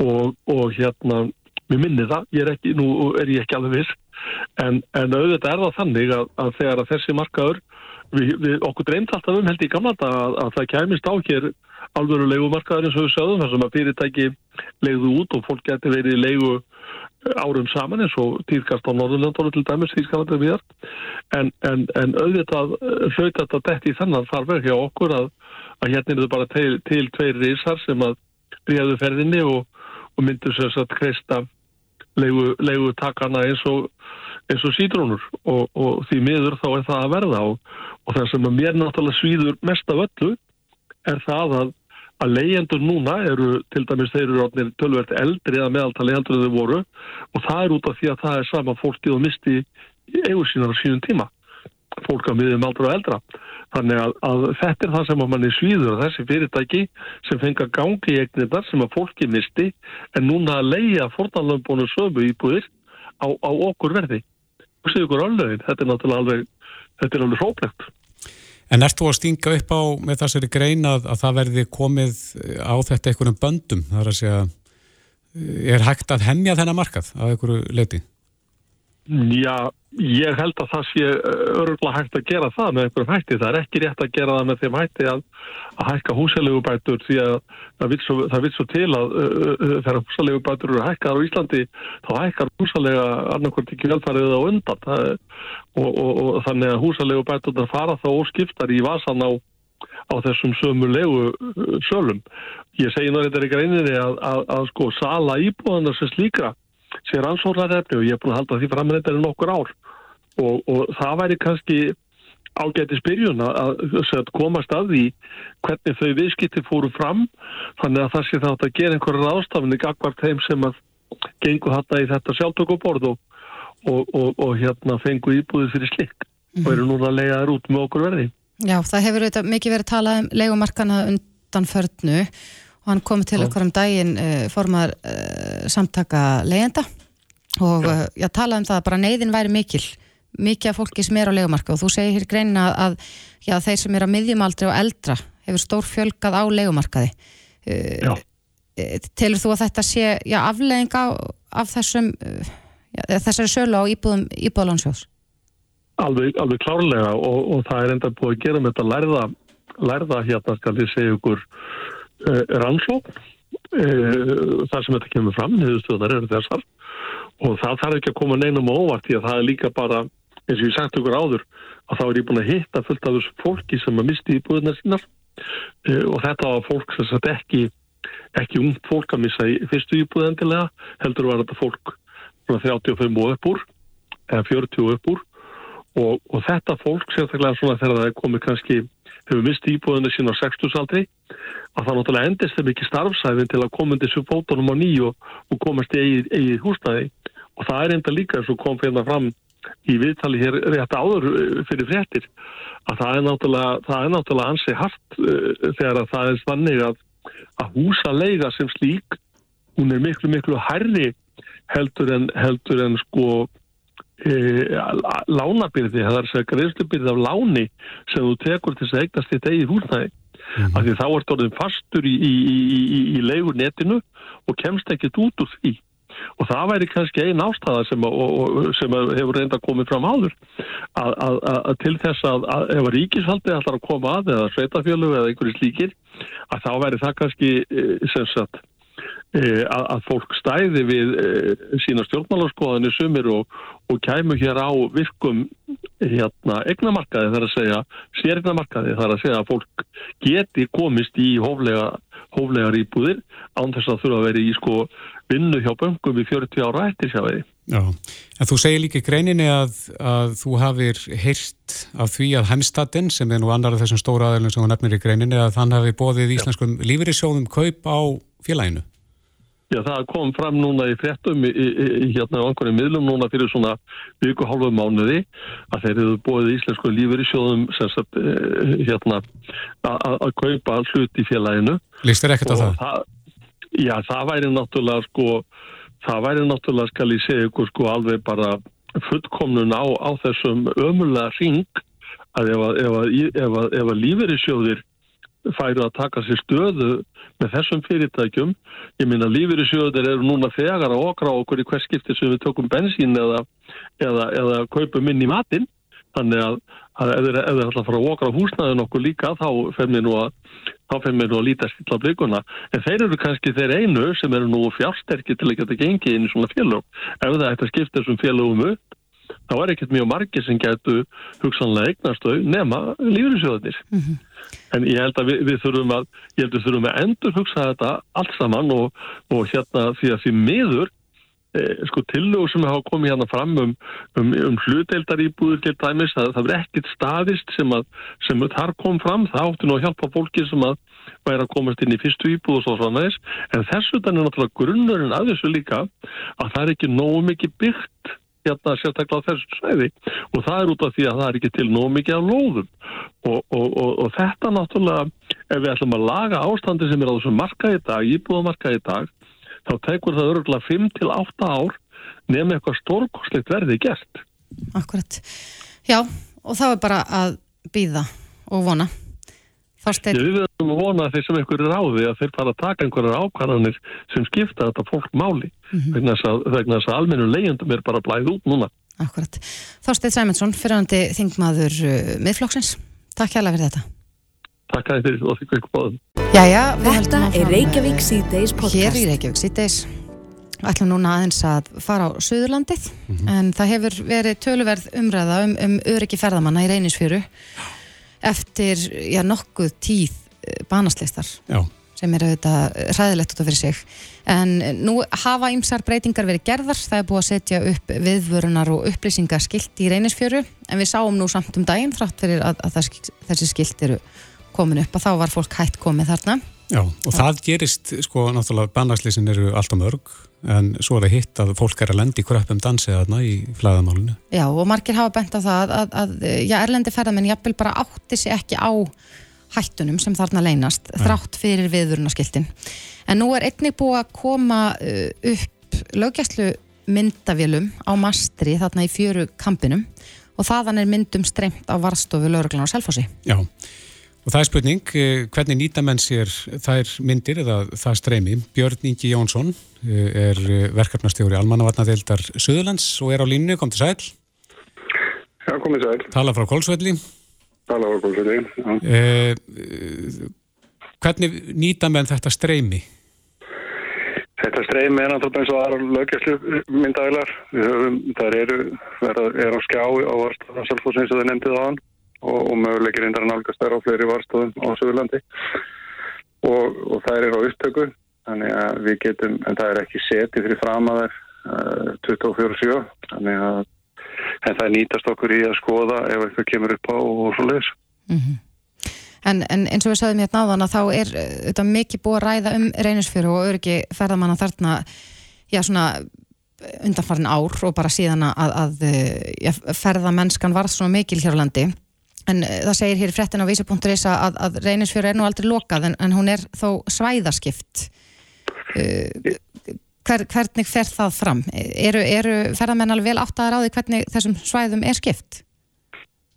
og, og hérna mér minni það, ég er ekki, nú er ég ekki alveg viss. En, en auðvitað er það þannig að, að þegar að þessi markaður við, við okkur dreymt alltaf um held í gamla að, að það kæmist á hér alvöru leigumarkaður eins og við sögum þar sem að fyrirtæki leiðu út og fólk geti verið í leigu árum saman eins og týrkast á Norðurlandónu til dæmis Þýskalandu viðar en, en, en auðvitað hlaut þetta dætt í þannan þarfur hjá okkur að, að hérna er það bara til, til tveir reysar sem að ríðaðu ferðinni og, og myndu sér satt kreista leigu takana eins og eins og sídrónur og, og því miður þá er það að verða. Og, og það sem að mér náttúrulega svíður mest af öllu er það að að leyendur núna eru, til dæmis þeir eru tölvert eldri eða meðalta leyendur þau voru. Og það er út af því að það er sama fólkið og misti eigur sínar á sínum tíma. Fólk að miðjum aldra og eldra þannig að, að þetta er það sem að manni svíður þessi fyrirtæki sem fengar gangi í egnirnar sem að fólki misti en núna að leia fornalöfbónu sömu íbúðir á, á okkur verði og séu okkur alveg, þetta er náttúrulega alveg þetta er alveg hróplegt En ert þú að stinga upp á með þessari grein að, að það verði komið á þetta einhverjum böndum? Það er að segja, er hægt að hemmja þennan markað á einhverju leiti? Já, ég held að það sé eh, öruglega hægt að gera það með einhverjum hætti. Það er ekki rétt að gera það með þeim hætti að, að hækka húsalegubætur því að það vil svo, svo til að uh, uh, þegar húsalegubætur eru hækkar á Íslandi þá hækkar húsalega annarkvæmt ekki velfærið á undan það, og, og, og þannig að húsalegubætur fara þá óskiptar í vasan á, á þessum sömu legu sölum. Ég segi náttúrulega ekki reyninni að, að, að sko sala íbúðanar sem slíkra sér ansvóðlarefni og ég er búin að halda því fram með þetta er nokkur ár og, og það væri kannski ágæti spyrjun að, að komast að því hvernig þau viðskipti fóru fram þannig að það sé þá að gera einhverja ástafni gagvart þeim sem að gengu þetta í þetta sjálftökuborð og, og, og hérna fengu íbúðið fyrir slikk mm -hmm. og eru núna að lega þær út með okkur verði. Já, það hefur mikið verið talað um legumarkana undan förnu og hann kom til okkur um daginn uh, formar uh, samtaka leyenda og uh, ég talaði um það að bara neyðin væri mikil mikið af fólki sem er á legumarka og þú segir hér greina að já, þeir sem er á miðjumaldri og eldra hefur stór fjölgað á legumarkaði Telur þú að þetta sé já, afleðinga af þessum já, þessari sölu á íbúðum íbúðalansjós? Alveg, alveg klárlega og, og það er enda búið að gera með þetta lærða, lærða hérna skal ég segja ykkur uh, rannsók uh, þar sem þetta kemur fram niðurstöðar eru þessar. Og það þarf ekki að koma neinum óvart því að það er líka bara, eins og ég sagt okkur áður að þá er ég búin að hitta fullt af þessu fólki sem að misti í búðina sínar. Uh, og þetta var fólk sem sagt ekki ekki ung fólk að missa í fyrstu íbúð endilega, heldur var þetta fólk 35 og upp úr eða 40 upp úr. Og, og þetta fólk sérstaklega svona þegar það er komið kannski hefur mistið íbúðinu sín á 60 aldri að það náttúrulega endist þeim ekki starfsæfin til að koma undir svo fótunum á nýju og, komast í eigið, eigið húsnaði og það er enda líka eins og kom fyrir það fram í viðtali hér rétt áður uh, fyrir fréttir að það er náttúrulega, það er náttúrulega ansi hart uh, þegar að það er stannig að, að húsa leiða sem slík hún er miklu miklu herri heldur en, heldur en sko lánabyrði, það er að segja greiðslubyrði af láni sem þú tekur til þess að eignast þitt eigið húsnæði mm -hmm. af því þá ert orðin fastur í, í, í, í leigunetinu og kemst ekkert út úr því og það væri kannski einn ástæða sem, að, sem að hefur reynda komið fram áður að, að, að til þess að ef að ríkishaldi ætlar að koma að eða sveitafjölu eða einhverju slíkir að þá væri það kannski e, sem sagt e, að fólk stæði við e, sína stjórnmálarskoðinu sumir og, og kæmu hér á virkum hérna egnamarkaði þar að segja sérignamarkaði þar að segja að fólk geti komist í hóflega hóflegar íbúðir án þess að þurfa að vera í sko vinnu hjá böngum í 40 ára eftir sjá við. Já, en þú segir líka í greininni að, að þú hafið heyrt af því að Hemstadin, sem er nú annar af þessum stóra aðeilum sem þú nefnir í greininni, að hann hafi bóðið íslenskum lífeyrissjóðum kaup á félaginu. Já, það kom fram núna í frettum í, í, í hérna á einhverju miðlum núna fyrir svona viku hálfu mánuði að þeir eru bóðið íslensku lífeyrissjóðum sagt, eh, hérna að kaupa hlut í félaginu. Lýst þér ekkert á það? það? Já, það væri náttúrulega sko, það væri náttúrulega skal ég segja ykkur sko alveg bara fullkomnun á, á þessum ömulega ring að ef að, að, að, að lífeyrissjóðir færu að taka sér stöðu með þessum fyrirtækjum. Ég minna lífyrirsjóður eru núna þegar að okra okkur í hvers skipti sem við tökum bensín eða, eða, eða kaupum inn í matinn. Þannig að, að ef þeir ætla að fara að okra húsnaðin okkur líka þá fer mér nú að þá fer mér nú að líta stilla blikuna. En þeir eru kannski þeir einu sem eru nú fjársterkir til að geta gengið inn í svona félög. Ef það ætti að skipta þessum félögum upp þá er ekkert mjög margir sem getur hugsanlega eignastöð nema lífriðsjóðanir mm -hmm. en ég held að við, við þurfum að ég held að við þurfum að endur hugsa þetta allt saman og, og hérna því að því miður eh, sko tillögur sem hafa komið hérna fram um, um, um hluteildaríbúður til dæmis, það, það verður ekkert staðist sem að, sem þar kom fram. Það átti nú að hjálpa fólki sem að væri að komast inn í fyrstu íbúð og svo svona þess en þessu þannig náttúrulega grunnurinn að þessu líka að það er ekki nógu mikið byggt hérna sérstaklega á þessu sveiði og það er út af því að það er ekki til nóg mikið af lóðum og, og, og, og þetta náttúrulega, ef við ætlum að laga ástandi sem er á þessum marka í dag, íbúðamarka í dag, þá tekur það öruglega 5 til 8 ár nefnum eitthvað stórkoslegt verði gert. Akkurat. Já, og þá er bara að býða og vona. Þorstein. Við verðum að vona að þeir sem einhverju ráði að þeir fara að taka einhverjar ákvarðanir sem skipta þetta fólk máli mm -hmm. vegna þess að, að almennu leyendum er bara blæð út núna. Akkurat. Þorstein Sæmundsson, fyrirhandi þingmaður uh, miðflokksins. Takk hjálpa fyrir þetta. Takk að þið og því hvernig báðum. Jæja, þetta er Reykjavík C-Days podcast. Hér í Reykjavík C-Days. Við ætlum núna aðeins að fara á Suðurlandið mm -hmm. en það hefur verið töluverð umræða um, um öryggi ferðamanna í reynisfjöru eftir já, nokkuð tíð eh, banaslistar já. sem er auðvitað ræðilegt út af fyrir sig. En nú hafa ymsar breytingar verið gerðar, það er búið að setja upp viðvörunar og upplýsingaskilt í reynisfjöru. En við sáum nú samt um daginn þrátt fyrir að, að þessi skilt eru komin upp að þá var fólk hætt komið þarna. Já, og það gerist, sko, náttúrulega bannarslisin eru alltaf mörg en svo er það hitt að fólk er að lendi kröppum dansið þarna í flæðamálunum. Já og margir hafa bent á það að, að já, erlendi ferðamenn jafnvel bara átti sig ekki á hættunum sem þarna leynast Nei. þrátt fyrir viðvörunaskiltin. En nú er einnig búið að koma uh, upp lögjæslu myndavélum á mastri þarna í fjöru kampinum og þaðan er myndum streymt á varstofu lauruglan á Selfossi. Já Og það er spurning, eh, hvernig nýta menn sér þær myndir eða það streymi? Björn Ingi Jónsson er eh, verkefnastjóri Almannavatnadeildar Suðurlands og er á línu, kom til sæl. Já, komið sæl. Tala frá Kólsvelli. Tala frá Kólsvelli, já. Eh, hvernig nýta menn þetta streymi? Þetta streymi er náttúrulega eins og aðra lögjastlu myndaðilar. Það eru, er á skjá á Varstaðarsalfos eins og það nefndið á hann og, og möguleikir reyndar að nálgast þær á fleiri varstofum á Söðurlandi og, og það er á upptöku þannig að við getum, en það er ekki setið fyrir fram að þær uh, 24-7 þannig að það nýtast okkur í að skoða ef eitthvað kemur upp á og svo leiðis mm -hmm. en, en eins og við sagðum hérna áðan að þá er þetta mikið búið að ræða um reynisfjöru og öryggi ferðamanna þarna já svona undanfarn ár og bara síðan að, að ja, ferðamennskan varð svona mikil hér á landi En eh, það segir hér í frettin á vísi.is að, að reynisfjöru er nú aldrei lokað en, en hún er þó svæðaskipt. Uh, hver, hvernig fer það fram? Eru, eru ferðarmenn alveg vel átt að ráði hvernig þessum svæðum er skipt?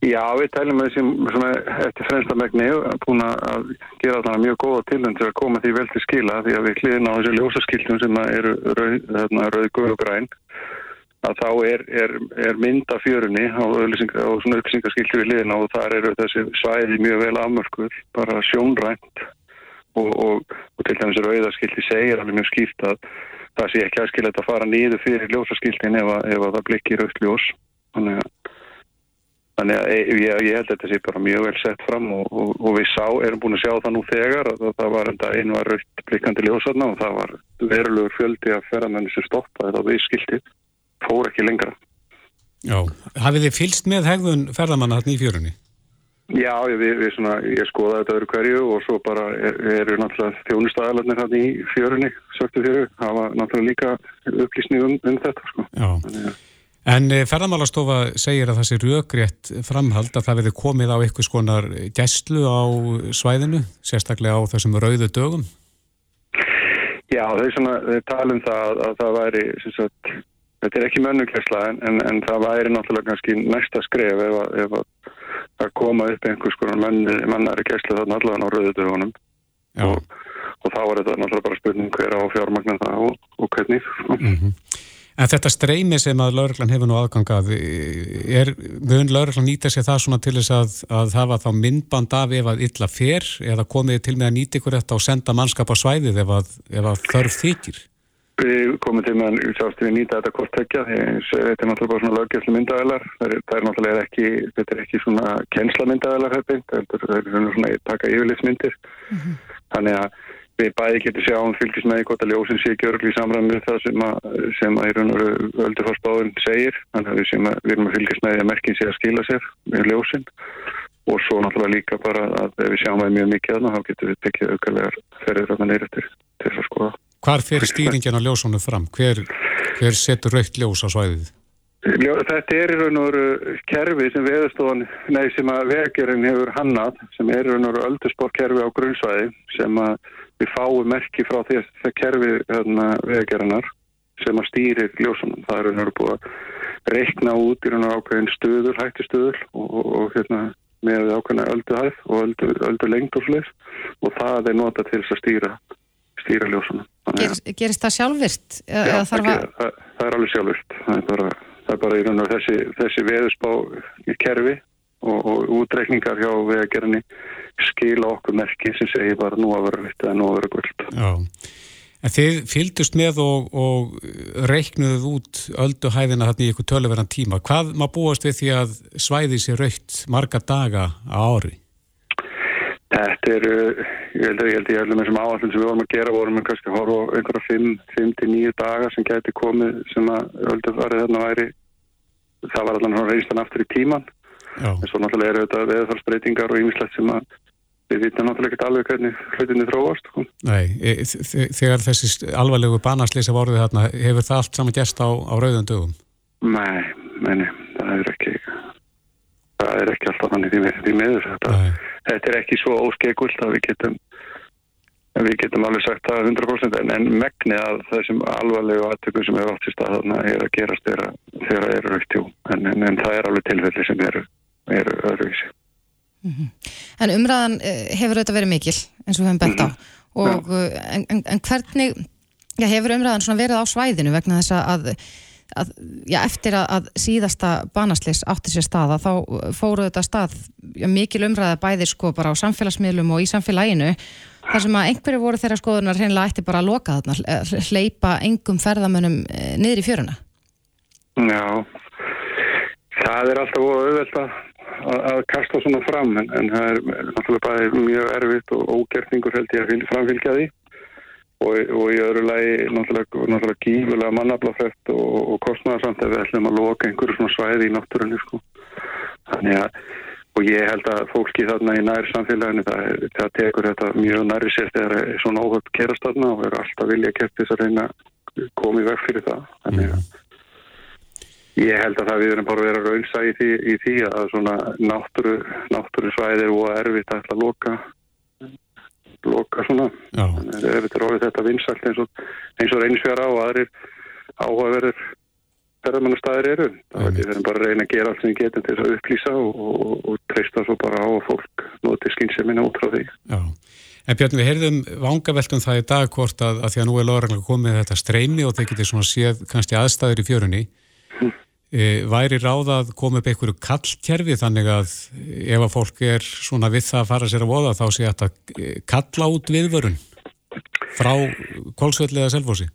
Já, við tælum með þessum eftir fremsta megni búin að gera þarna mjög góða tilhund til að koma því vel til skila því að við hliðin á þessu ljósaskiltum sem eru rauð, rauð, guð og græn að þá er, er, er mynda fjörunni á, á svona upplýsingarskilti við liðina og þar eru þessi svæði mjög vel afmörkuð, bara sjónrænt og, og, og til dæmis rauðarskilti segir alveg mjög skýrt að það sé ekki aðskilja þetta að fara nýðu fyrir ljósaskiltin ef, ef að það blikkir aukt ljós þannig að, þannig að ég, ég held að þetta sé bara mjög vel sett fram og, og við sá, erum búin að sjá það nú þegar að það var enda einu var aukt blikkandi ljósarna og það var verulegur fjöldi af ferðamenni sem stoppaði þá við skiltið fór ekki lengra. Já, hafið þið fylst með hegðun ferðamanna þarna í fjörunni? Já, ég, við, við svona, ég skoða þetta öðru hverju og svo bara eru er náttúrulega þjónustæðalarnir þarna í fjörunni, söktu fjöru, hafa náttúrulega líka upplýsning um, um þetta, sko. Já, Þannig, en eh, ferðamálastofa segir að það sé röggrétt framhald að það verði komið á eitthvað skonar gæslu á svæðinu, sérstaklega á þessum rauðu dögum? Já, þeir, svona, þeir tala um það að það væri, sagt, Þetta er ekki mönnuglæsla en, en, en það væri náttúrulega kannski næsta skref ef að, ef að, koma upp einhvers konar mannari gæsla þarna allavega á rauðutöfunum og, og þá var þetta náttúrulega bara spurning hver á fjármagnan það og, og hvernig. Mm -hmm. En þetta streymi sem að lauruglan hefur nú aðgangað, er mun lauruglan nýta sér það svona til þess að, að hafa þá myndband af ef að illa fer eða komið til með að nýta ykkur þetta og senda mannskap á svæðið ef að, ef að þörf þykir? Við komum til með að sjást við nýta þetta hvort tekja, þetta er náttúrulega bara svona löggjæslu myndaðalar, það, er náttúrulega ekki, þetta er ekki svona kennsla myndaðalar hefðin, það er svona taka yfirleitsmyndir, mm -hmm. þannig að við bæði getum sjá um fylgjus með hvort að ljósin sé ekki örgli í samræmi með það sem að, sem að í raun og veru ölduforsbáðun segir þannig að við, að við erum að fylgjast með því að merkin sé að skila sér með ljósin og svo náttúrulega líka bara að ef við sjáum að mjög mikið aðna þá getum við tekið aukarlegar ferðir ráðan neyrir til þess að skoða. Hvar fyrir stýringin á ljósunum fram? Hver, hver setur raukt ljós á svæðið? Þetta er í raun og veru kerfi sem veðustofan, nei sem að vegerinn hefur hannað sem er í raun og veru öldursportkerfi á grunnsvæði sem að við fáum merki frá að það kerfi hérna, vegagerðanar sem að stýri ljósunum. Það er einhverju búið að reikna út í raun og ákveðin stöður, hættistöður og, og, og hérna, með ákveðina ölduhæð og öldu, öldu lengt og sliðs og það er nota til þess að stýra, stýra ljósunum. Ger, gerist það sjálfvirt? Já, það, að... það, það er alveg sjálfvirt. Það er bara, það er bara í raun og þessi, þessi veðusbá kerfi og, og útreikningar hjá vegagerðinni skila okkur merki sem segir bara nú að vera vitt eða nú að vera guld. Já, en þið fylgdust með og, og reiknuðuð út ölduhæðina þarna í ykkur töluverðan tíma. Hvað maður búast við því að svæði sér raukt marga daga á ári? Þetta er, ég held að ég held að ég held að þessum áallum sem við vorum að gera vorum við kannski að horfa einhverja 5-9 daga sem gæti komið sem að öldufarið þarna væri það var allavega reystan aftur í tíman Já. en svo náttúrulega eru þetta veðfarsbreytingar og ýmislegt sem að við vitum náttúrulega ekki alveg hvernig hlutinni þróast sko. Nei, e, þegar þessi alvarlegu banarslýsa voruð þarna, hefur það allt saman gæst á, á rauðan dögum? Nei, meni, það er ekki það er ekki alltaf þannig því, því meður þetta, þetta er ekki svo óskegult að við getum við getum alveg sagt það 100% en, en megni að þessum alvarlegu aðtökum sem hefur átt í stað þarna er að gerast þegar það eru raukt jú en, en, en það er alveg tilfelli sem eru er öðruvísi Mm -hmm. En umræðan eh, hefur auðvitað verið mikil eins og við hefum bett á -hmm. og, eh, en, en, en hvernig já, hefur umræðan verið á svæðinu vegna þess að, að já, eftir að, að síðasta banaslis átti sér staða þá fóru þetta stað já, mikil umræða bæðir sko bara á samfélagsmiðlum og í samfélaginu þar sem að einhverju voru þeirra skoðunar hreinlega ætti bara að loka þarna, eh, hleypa engum ferðamönnum niður í fjöruna. Já það er alltaf auðvelt að að kasta svona fram en, en það er náttúrulega bara mjög erfitt og ógerningur held ég að framfylgja því og, og í öðru lagi náttúrulega, náttúrulega gífulega mannaflafrætt og, og kostnæðarsamt ef við ætlum að loka einhverju svona svæði í náttúrunni sko. þannig að og ég held að fólki þarna í næri samfélaginu það, það tekur þetta mjög næri sér þegar svona óhört kerast þarna og er alltaf vilja að þess að reyna komið vekk fyrir það þannig að Ég held að það við erum bara að vera raunsa í því, í því að svona náttúru, náttúru svæðir og erfitt að loka, loka svona. Ef þetta er orðið þetta vinsalt eins og, eins og reynsfjara og aðrir áhugaverður ferðamannastæðir eru. Það er bara að reyna að gera allt sem við getum til að upplýsa og, og, og treysta svo bara á að fólk noti skynnsemina út frá því. Já. En Björn, við heyrðum vangaveltum það í dag hvort að, að því að nú er lögurlega komið þetta streymi og þeir getið svona séð kannski aðstæður í fjörunni. E, væri ráð að koma upp einhverju kallkerfi þannig að ef að fólk er svona við það að fara sér að voða þá sé þetta e, kalla út viðvörun frá kólsveitlega selvfósi?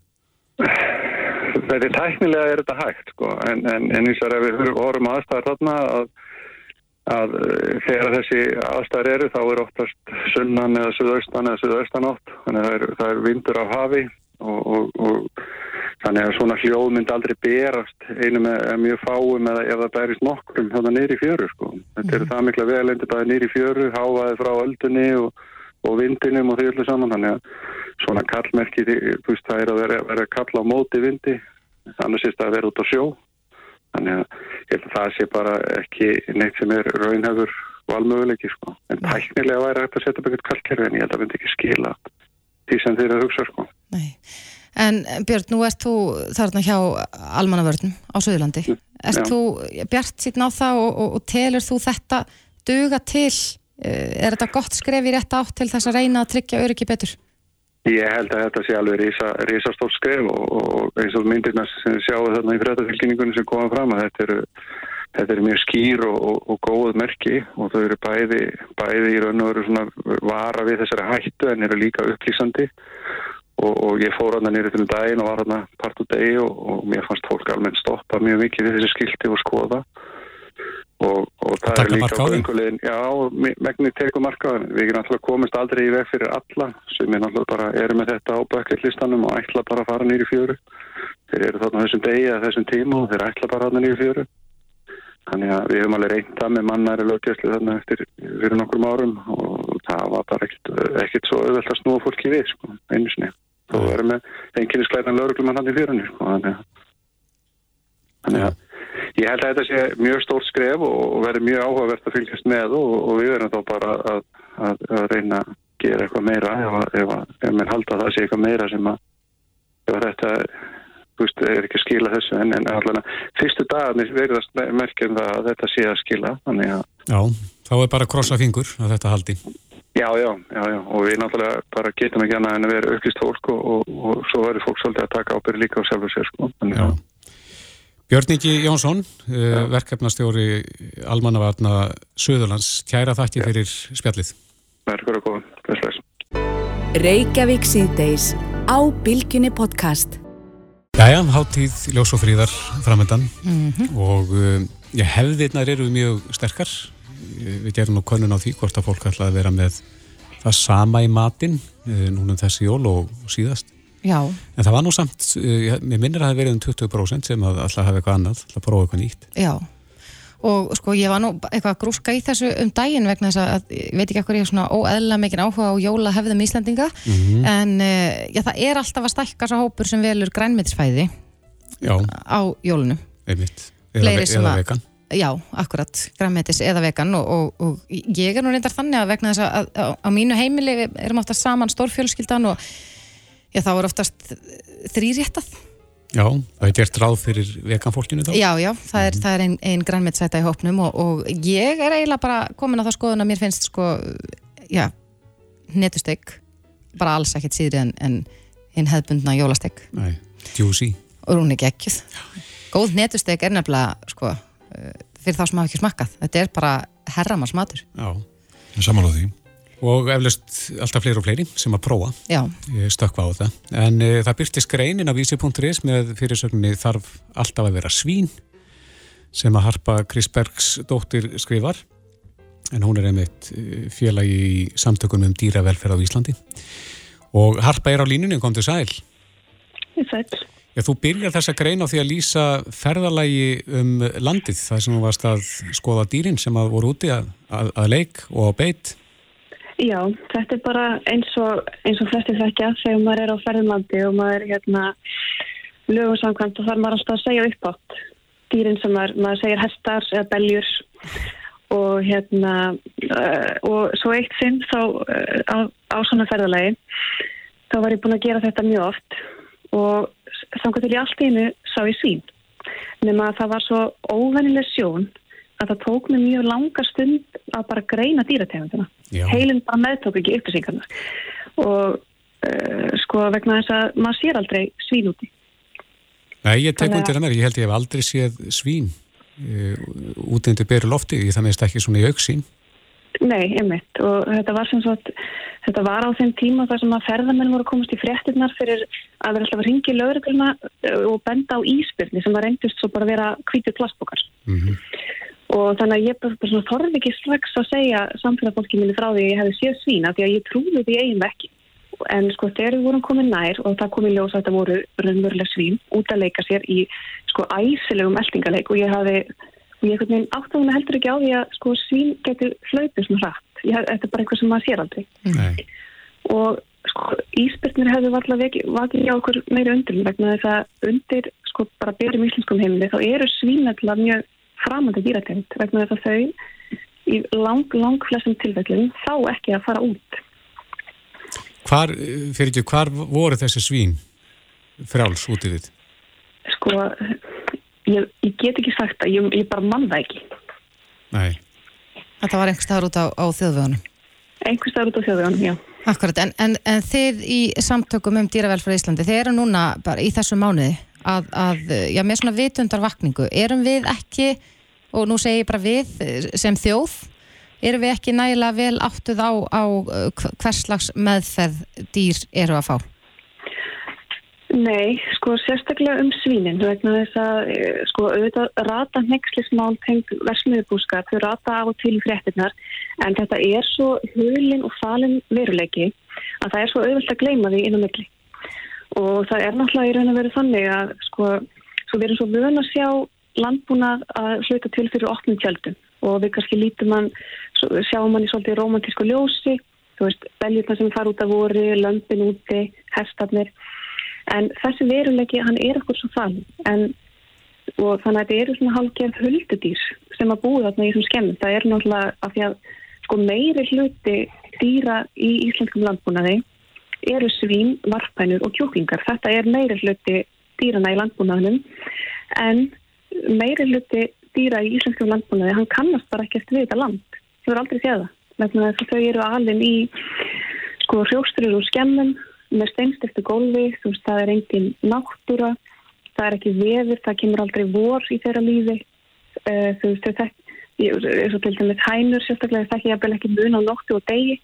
Þetta er tæknilega er þetta hægt sko en, en, en eins og ef við vorum aðstæðar þarna að, að e, þegar þessi aðstæðar eru þá er oftast sunnan eða suðaustan eða suðaustan átt þannig að það er, það er vindur af hafi og, og, og Þannig að svona hljóð myndi aldrei berast einu með mjög fáum eða ef það bærist nokkrum hérna nýri fjöru sko. Þetta eru mm. það mikla veðalendi bæði nýri fjöru, háaði frá öldunni og, og vindinum og því öllu saman. Þannig að svona kallmerki, það er að vera, vera kalla á móti vindi, annars er þetta að vera út á sjó. Þannig að það sé bara ekki neitt sem er raunhafur valmöguleiki sko. En tæknilega væri hægt að setja eitthvað kallkerfi en ég held að það myndi ekki skila því sem þeir eru að hugsa sko. Nei. En Björn, nú ert þú þarna hjá almannavörnum á Suðurlandi. Erst þú bjart síðan á það og, og, og telur þú þetta duga til? Eh, er þetta gott skref í rétt átt til þess að reyna að tryggja öryggi betur? Ég held að þetta sé alveg risa, risastór skref og, og eins og myndirna sem við sjáum þarna í fréttafylgningunum sem koma fram að þetta eru, þetta eru mjög skýr og, og, og góð merki og þau eru bæði, bæði í raun og veru svona vara við þessari hættu en eru líka upplýsandi og, og ég fór hann nýrið til um daginn og var hann part úr degi og mér fannst fólk almennt stoppa mjög mikið við þessi skilti og skoða. Og, og það taka er líka göngulegin, já, megnir tekur markaðan við erum náttúrulega komist aldrei í veg fyrir alla sem er náttúrulega bara, eru með þetta á bökkið listanum og ætla bara að fara nýri fjöru. Þeir eru þarna þessum degi að þessum tíma og þeir ætla bara að nýri fjöru. Þannig að við höfum alveg reynda með mannæri löggjæslu þarna eftir fyrir nokkrum árum og það var bara ekkit svo auðvelt að snúa fólki við sko, einu sinni þó erum við einnkynni sklæðan lögreglumann hann í fjörunni sko, þannig að Þannig að ég held að þetta sé mjög stórt skref og, verður mjög áhugavert að fylgjast með og, og við verðum þá bara að, að, að reyna að gera eitthvað meira ef, að- að- mér halda að það sé eitthvað meira sem að að þetta veist, er ekki að skila þessu en, en allavega fyrstu dagarnir verðast merkjum það að þetta sé að skila þannig að Já, þá er bara að krossa fingur að þetta haldi. já, já, já, já og við náttúrulega bara getum ekki annað en að vera aukvist fólk og, og, og svo verður fólk svolítið að taka ábyrði líka á sjálfur sér sko. þannig Já. Björn Ingi Jónsson, uh, verkefnastjóri Almannavarna Suðurlands, kæra þakki fyrir spjallið. verður að koma, þess Reykjavík síðdeis á Bilginni podcast. Jæja, háttíð Ljós og Fríðar framöndan og uh, hefðirnar eru mjög sterkar. Eh, Við gerum nú könnun á því hvort að fólk ætla að vera með það sama í matinn uh, núna um þessi jól og síðast. Já, En það var nú samt, uh, mér minnir að það hafi verið um 20% sem að alltaf hafa eitthvað annað, alltaf prófa eitthvað nýtt. já. Og sko ég var nú eitthvað að grúska í þessu um daginn vegna þess að ég veit ekki ekkur ég er svona óeðla mikið áhuga á jóla hefðum Íslandinga en uh, já, það er alltaf að stækka svo hópur sem velur grænmetisfæði Já, á jólunu. einmitt. Eða, eða vegan. Já, akkurat, græmetis eða vegan og, og, og ég er nú reyndar þannig að vegna þess að, að, að á mínu heimili erum oftast saman stórfjölskyldan og já, þá er oftast þrýréttað. Já, það er gert ráð fyrir veganfólkinu þá. Já, já, það er, það er ein, ein grænmetisæta í hópnum og, og ég er eiginlega bara komin á það skoðun að mér finnst sko, já, netusteg, bara alls ekkert síðri en, en hinn hefðbundna jólasteg Nei, juicy. og hún er geggjuð. Góð netusteg er nefnilega, sko, fyrir þá sem hafa ekki smakkað. Þetta er bara herramars matur. Já. Saman á því. Og eflaust alltaf fleiri og fleiri sem að prófa. Já, Ég stökkva á það. En e, það byrtist greinin af vísi.is með fyrirsögninni þarf alltaf að vera svín sem að harpa Chris Bergs dóttir skrifar en hún er einmitt eh, félagi í samtökunum um dýravelferð á Íslandi og harpa er á línunni, kom til sæl Ég sæl. Já, þú byrjar þessa grein á því að lýsa ferðalagi um landið þar sem þú varst að skoða dýrin sem að voru úti að, að, að leik og á beitt Já, þetta er bara eins og, eins og flestir þekkja þegar maður er á ferðumandi og maður er hérna lögum samkvæmt og þar maður alltaf að segja upp átt dýrin sem maður, maður segir hestar eða beljur og hérna uh, og svo eitt sinn þá uh, á, á svona ferðalagi þá var ég búin að gera þetta mjög oft og þannig til ég allt einu sá ég svín nema að það var svo óvennileg sjón að það tók mig mjög langa stund að bara greina dýrategundina. Heilin bara meðtók ekki upplýsingarna og uh, sko vegna þess að maður sér aldrei svín úti. Nei, ég tek Þannig að- undir mér, ég held ég hef aldrei séð svín uh, út undir beru lofti, ég það meðst ekki svona í auksín. Nei, einmitt. Og þetta var sem sagt, þetta var á þeim tíma þar sem að ferðamenn voru komast í fréttinnar fyrir að vera alltaf að ringi lögregluna og benda á íspyrni sem var reyndust svo bara að vera hvítið plastbókar. Mm og þannig að ég bara, þorði ekki strax að segja samfélagfólki minni frá því að ég hefði séð svína því að ég trúði því eigin vekki en sko þegar við vorum komin nær og það kom í ljós að þetta voru raunveruleg svín út að leika sér í sko æsilegum eltingaleik og ég hafði og ég einhvern veginn áttaði mig heldur ekki á því að sko svín getur hlaupið svona hratt ég, þetta er bara eitthvað sem maður sér aldrei Nei, og sko íspyrnir hefðu valla vakið hjá okkur meira undir vegna þess að undir sko bara byrjum íslenskum heimili þá eru svínallar mjög framandi dýrategnd vegna þess að þau í lang, lang flestum tilfellum þá ekki að fara út. hvar, eh, fyrir ekki, hvar voru þessi svín fráls út í þitt? Sko, ég, ég get ekki sagt að ég, ég bara mann það ekki. Nei, þetta var einhvers staðar út á, á þjóðvöðunum. einhverstaður út á þjóðjónum, já. Akkurat, en, en, en þið í samtökum um dýravelfra í Íslandi, þið eru núna bara í þessu mánuði að, að já, með svona vitundarvakningu, erum við ekki, og nú segir ég bara við sem þjóð, erum við ekki nægilega vel áttuð á, á hverslags meðferð dýr eru að fá? Nei, sko sérstaklega um svínin vegna þess að eh, sko auðvitað rata nexlismál tengt versmiðubúskap þau rata á til fréttinnar en þetta er svo hulin og falin veruleiki að það er svo auðvilt að gleyma því inn á milli. Og það er náttúrulega í raun að vera þannig að sko svo við erum svo vöna að sjá landbúnað að hluta til fyrir opnum tjöldum. Og við kannski lítum mann sjáum mann í svolítið romantísku ljósi þú veist, beljurna sem fara út af voru, lömpin úti, hestarnir en þessi veruleiki hann er okkur svo fann. En og þannig að þetta eru svona halvgerð huldudýr sem að búa þarna í þessum skemmum. Það er náttúrulega af því að sko meiri hluti dýra í íslenskum landbúnaði eru svín, varpænur og kjóklingar þetta er meiri hluti dýrana í landbúnaðinum en meiri hluti dýra í íslenskum landbúnaði hann kannast bara ekkert við þetta land. Þau eru aldrei séða þau eru alveg í sko hrjóstrir og skemmum með steinstiftu gólfi, þú veist, það er engin náttúra, það er ekki vefur, það kemur aldrei vor í þeirra lífi, uh, þú veist, þetta er svo til dæmis hænur sérstaklega, það ekki, ekki mun á nóttu og degi,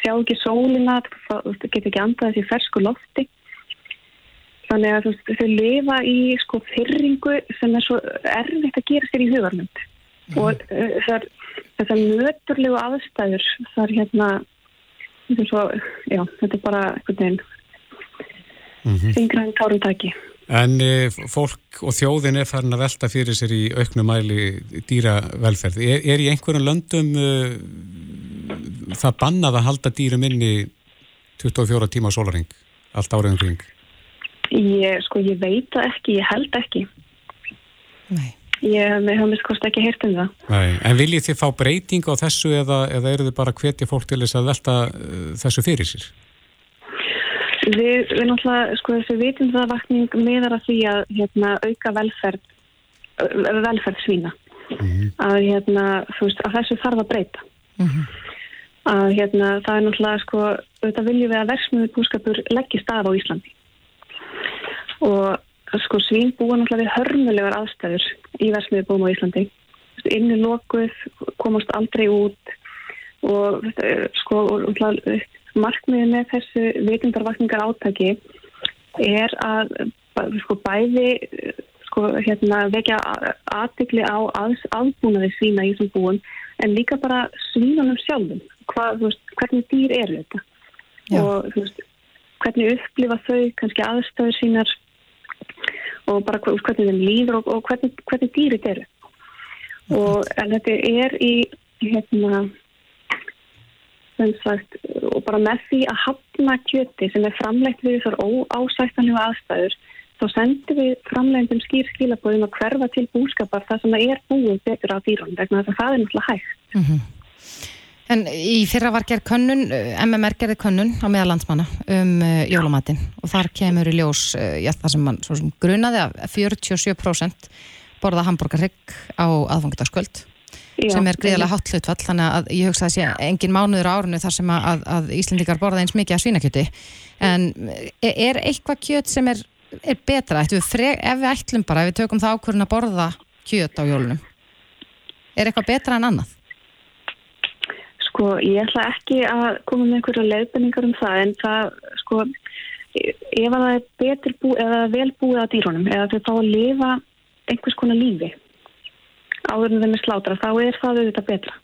sjá ekki sólina, það getur ekki andað þessi fersku lofti. Þannig að veist, þau lifa í sko fyrringu sem er svo erfitt að gera sér í hugarmynd mm. og uh, þessar, nöturlegu aðstæður þar hérna þetta er svo, já, þetta er bara eitthvað einn mm -hmm. þingraðin tárumtæki En e, fólk og þjóðin er farin að velta fyrir sér í auknum mæli dýravelferð. Er, er í einhverjum löndum e, það bannað að halda dýrum inn í 24 tíma sólaring, allt áriðum kring? Ég, sko, ég veit það ekki, ég held ekki. Nei. Ég hef mist kosti ekki heyrt um það. Nei, en viljið þið fá breyting á þessu eða, eða eru þið bara hvetja fólk til þess að velta uh, þessu fyrir sér? Við, við náttúrulega, sko þessi vitum það vakning meðar að því að hérna, auka velferð, velferð svína. Mm -hmm. Að, hérna, veist, að þessu þarf að breyta. Mm -hmm. Að hérna, það er náttúrulega, sko, auðvitað viljum við að versmiður búskapur leggist af á Íslandi. Og sko svín búa náttúrulega við hörmulegar aðstæður í versmiðu búum á Íslandi. Inni lokuð, komast aldrei út og sko markmiðið með þessu vitundarvakningar átaki er að sko bæði sko hérna vekja aðtikli á aðbúnaði svína í þessum búin en líka bara svínunum sjálfum. Hvað, veist, hvernig dýr er þetta? Já. og veist, hvernig upplifa þau kannski aðstöður sínar og bara hvernig þeim líður og, og hvernig, hvernig dýrit eru. Og en þetta er í hérna sagt, og bara með því að hafna kjöti sem er framlegt við þessar óásættanlegu aðstæður þá sendir við framlegndum skýr skilabóðum að hverfa til búskapar það sem er búið betur á dýrun vegna þess að það er náttúrulega hægt. Mm -hmm. En í fyrra var gerð könnun, MMR gerði könnun á meðalandsmanna um uh, jólumatinn og þar kemur í ljós, uh, já það sem mann sem grunaði að 47% borða hambúrgarrygg á aðfangdagskvöld sem er greiðilega hátt hlutfall. Þannig að ég hugsa að sé engin mánuður á árinu þar sem að, að Íslendikar borða eins mikið að svínakjöti. En er eitthvað kjöt sem er, er betra? Við freg, ef við ætlum bara, ef við tökum það ákvörðin að borða kjöt á jólunum er eitthvað betra en annað? Sko, ég ætla ekki að koma með einhverja leiðbenningar um það en það, sko, ef það er betur búið eða vel búið á dýrunum eða þau fá að lifa einhvers konar lífi áður en þeim er slátra, þá er það auðvitað betra.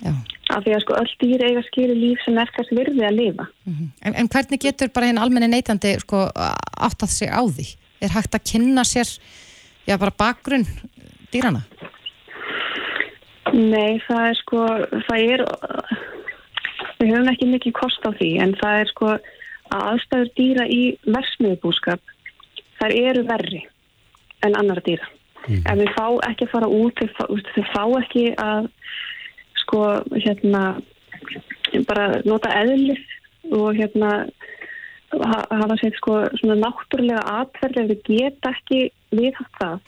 Já. Af því að sko öll dýr eiga skilu líf sem er kannski virði að lifa. Mm -hmm. en, en hvernig getur bara henn almenni neytandi sko átt að sig á því? Er hægt að kynna sér, já bara bakgrunn dýrana? Nei, það er sko, það er, við höfum ekki mikið kost á því en það er sko að aðstæður dýra í versmiðbúskap, þær eru verri en annar dýra. Mm. En við fá ekki að fara út, þau fá, fá ekki að sko hérna bara nota eðlis og hérna hafa sér sko svona náttúrulega atverð ef við geta ekki viðhaft það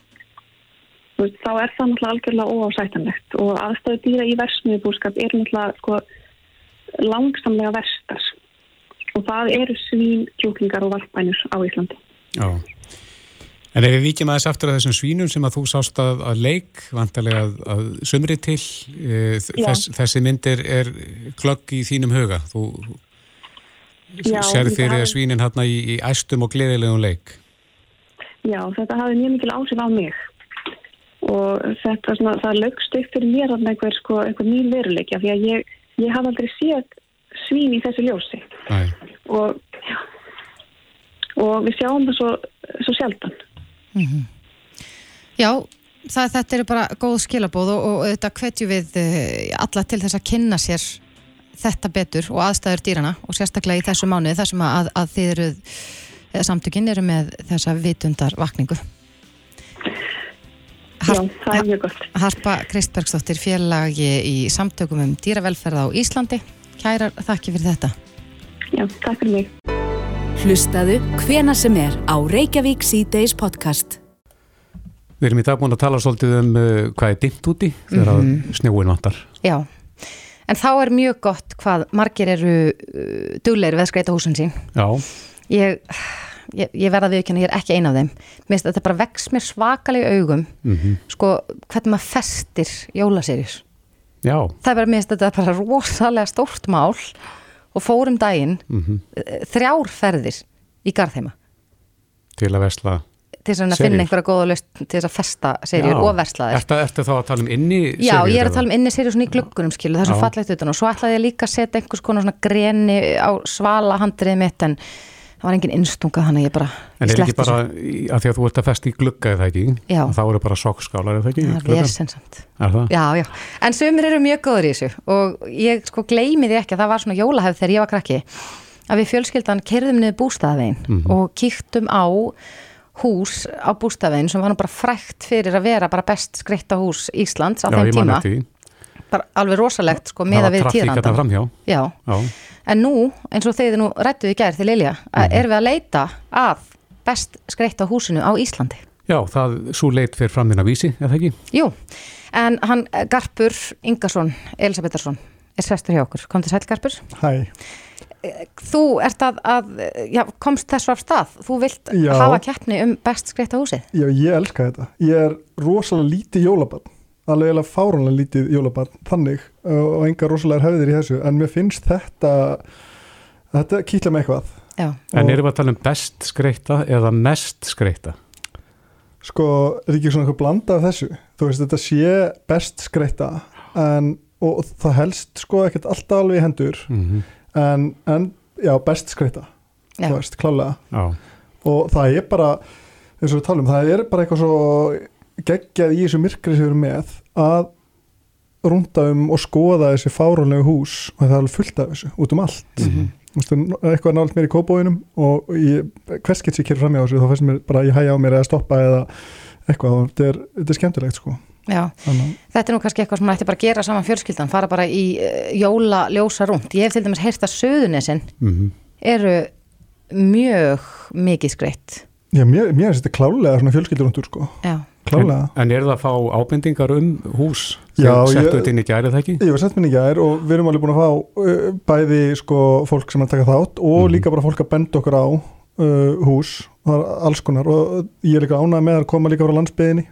veist, þá er það náttúrulega algjörlega óásættanlegt og aðstöðu dýra í versmiðbúskap er náttúrulega sko, langsamlega verstar og það eru svín, kjúklingar og valpænur á Íslandi. Já. En ef við vikjum aðeins aftur að þessum svínum sem að þú sást að, að leik, vantarlega að, að sömri til, e, þess, þessi myndir er glögg í þínum huga. Þú Já, sérð fyrir að svínin hérna í, í æstum og gleðilegum leik. Já, þetta hafði mjög mikil áhrif á mig og þetta svona, það lögst upp fyrir mér þarna einhver, sko, einhver nýr veruleikja því að ég, ég hafði aldrei séð svín í þessu ljósi. Og, já, og við sjáum það svo, svo sjaldan. Já, það, þetta eru bara góð skilabóð og, og þetta hvetju við uh, alla til þess að kynna sér þetta betur og aðstæður dýrana og sérstaklega í þessu mánuði þar sem að, að þið eru eða samtökin eru með þessa vitundar vakningu. Já, það er mjög gott. Harpa Kristbergsdóttir félagi í samtökum um dýravelferð á Íslandi. Kærar þakki fyrir þetta. Já, takk fyrir mig. Hlustaðu hvena sem er á Reykjavík C-Days podcast. Við erum í dag búin að tala svolítið um uh, hvað er dimmt úti þegar mm Mhm. snjóin vantar. Já, en þá er mjög gott hvað margir eru uh, dugleir við að skreita húsin sín. Já, Ég, ég, ég verða að viðkjanna, ég er ekki ein af þeim. Að þetta bara vex mér svakalega augum, mhm. sko, hvernig maður festir jólaserjus. Það er bara, mér finnst þetta bara rosalega stórt mál og fórum daginn mhm. þrjár ferðir í garðheima til að vesla. til að Seríur. finna einhverja góða lust til þess að festa serjur og versla þær. Ertu, ertu þá að tala um inni Já, ég er að tala um inni serjur svona í gluggunum skilu, það er svo fallegt utan og svo ætlaði ég líka að setja einhvers konar svona greni á svala handrið mitt en það var engin innstunga þannig að ég bara En er ekki bara, að því að þú ert að festa í glugga eða ekki, Já. þá eru bara sokskálar eða ekki? Það er það? Já, já, en sumir eru mjög góður í þessu og ég sko gleymi því ekki að það var svona jólahefð þegar ég var krakki að við fjölskyldan kerðum niður bústafvegin Mhm. og kíktum á hús á bústafvegin sem var nú bara frækt fyrir að vera bara best skreitt á hús Íslands á Já, þeim tíma. Bara alveg rosalegt sko Það meða var við tíðrandan Já, en nú eins og þeir nú rættuðu í gær til Lilja að Mhm. erum við að leita að best skreitt á húsinu á Íslandi? Já það, svo leit fyrir fram þinn að vísi, eða ekki? Jú, en hann Garpur Ingarsson, Elisabetharsson er sestur hjá okkur, kom til sæl Garpur. Hæ, Þú ert að, að já, komst þessu af stað. Þú vilt Já. hafa keppni um best skreitt á húsið. Já, ég elska þetta. Ég er rosalega lítið jólabarn, alveg eiginlega fáranlega lítið jólabarn, þannig og enga rosalegar hefðir í þessu, en mér finnst þetta, þetta kýtla með eitthvað. Já, En erum við að tala um best skreita eða mest skreita? Sko, er ekki svona eitthvað blanda af þessu? Þú veist, þetta sé best skreita, en, og það helst sko ekkert alltaf alveg í hendur, Mm en, en já, best skreita, já, þú veist, klálega. Já, og það er bara eins og við talum, það er bara eitthvað svo geggjað í þessu myrkri sem við erum með að rúnda um og skoða þessi fáránlegu hús. Og það er alveg fullt af þessu, út um allt. Þú veist, eitthvað nált mér í kópóinum og ég, hvers gett sér kýr fram hjá þessu? Þá finnst mér bara að ég hæja á mér eða stoppa eða eitthvað, og þetta er, þetta er skemmtilegt sko. Já. Þannig, Þetta er nú kannski eitthvað sem maður ætti bara að gera saman fjölskyldan fara bara í uh, jóla ljósa rúnd Ég hef til dæmis heyrt að söðunesin mm eru mjög mikið skreitt já, mér, mér finnst þetta klálega svona fjölskyldurundur sko, Já, klálega En, en er það að fá ábendingar um hús? Já, Settu þetta inn í gærið það ekki? Ég var sett minni í gær og við erum alveg búin að fá uh, bæði sko fólk sem er að taka þátt og Mhm. líka bara fólk að benda okkur á uh, hús, það er alls konar og ég er líka ánægð með að koma líka frá landsbyðinni,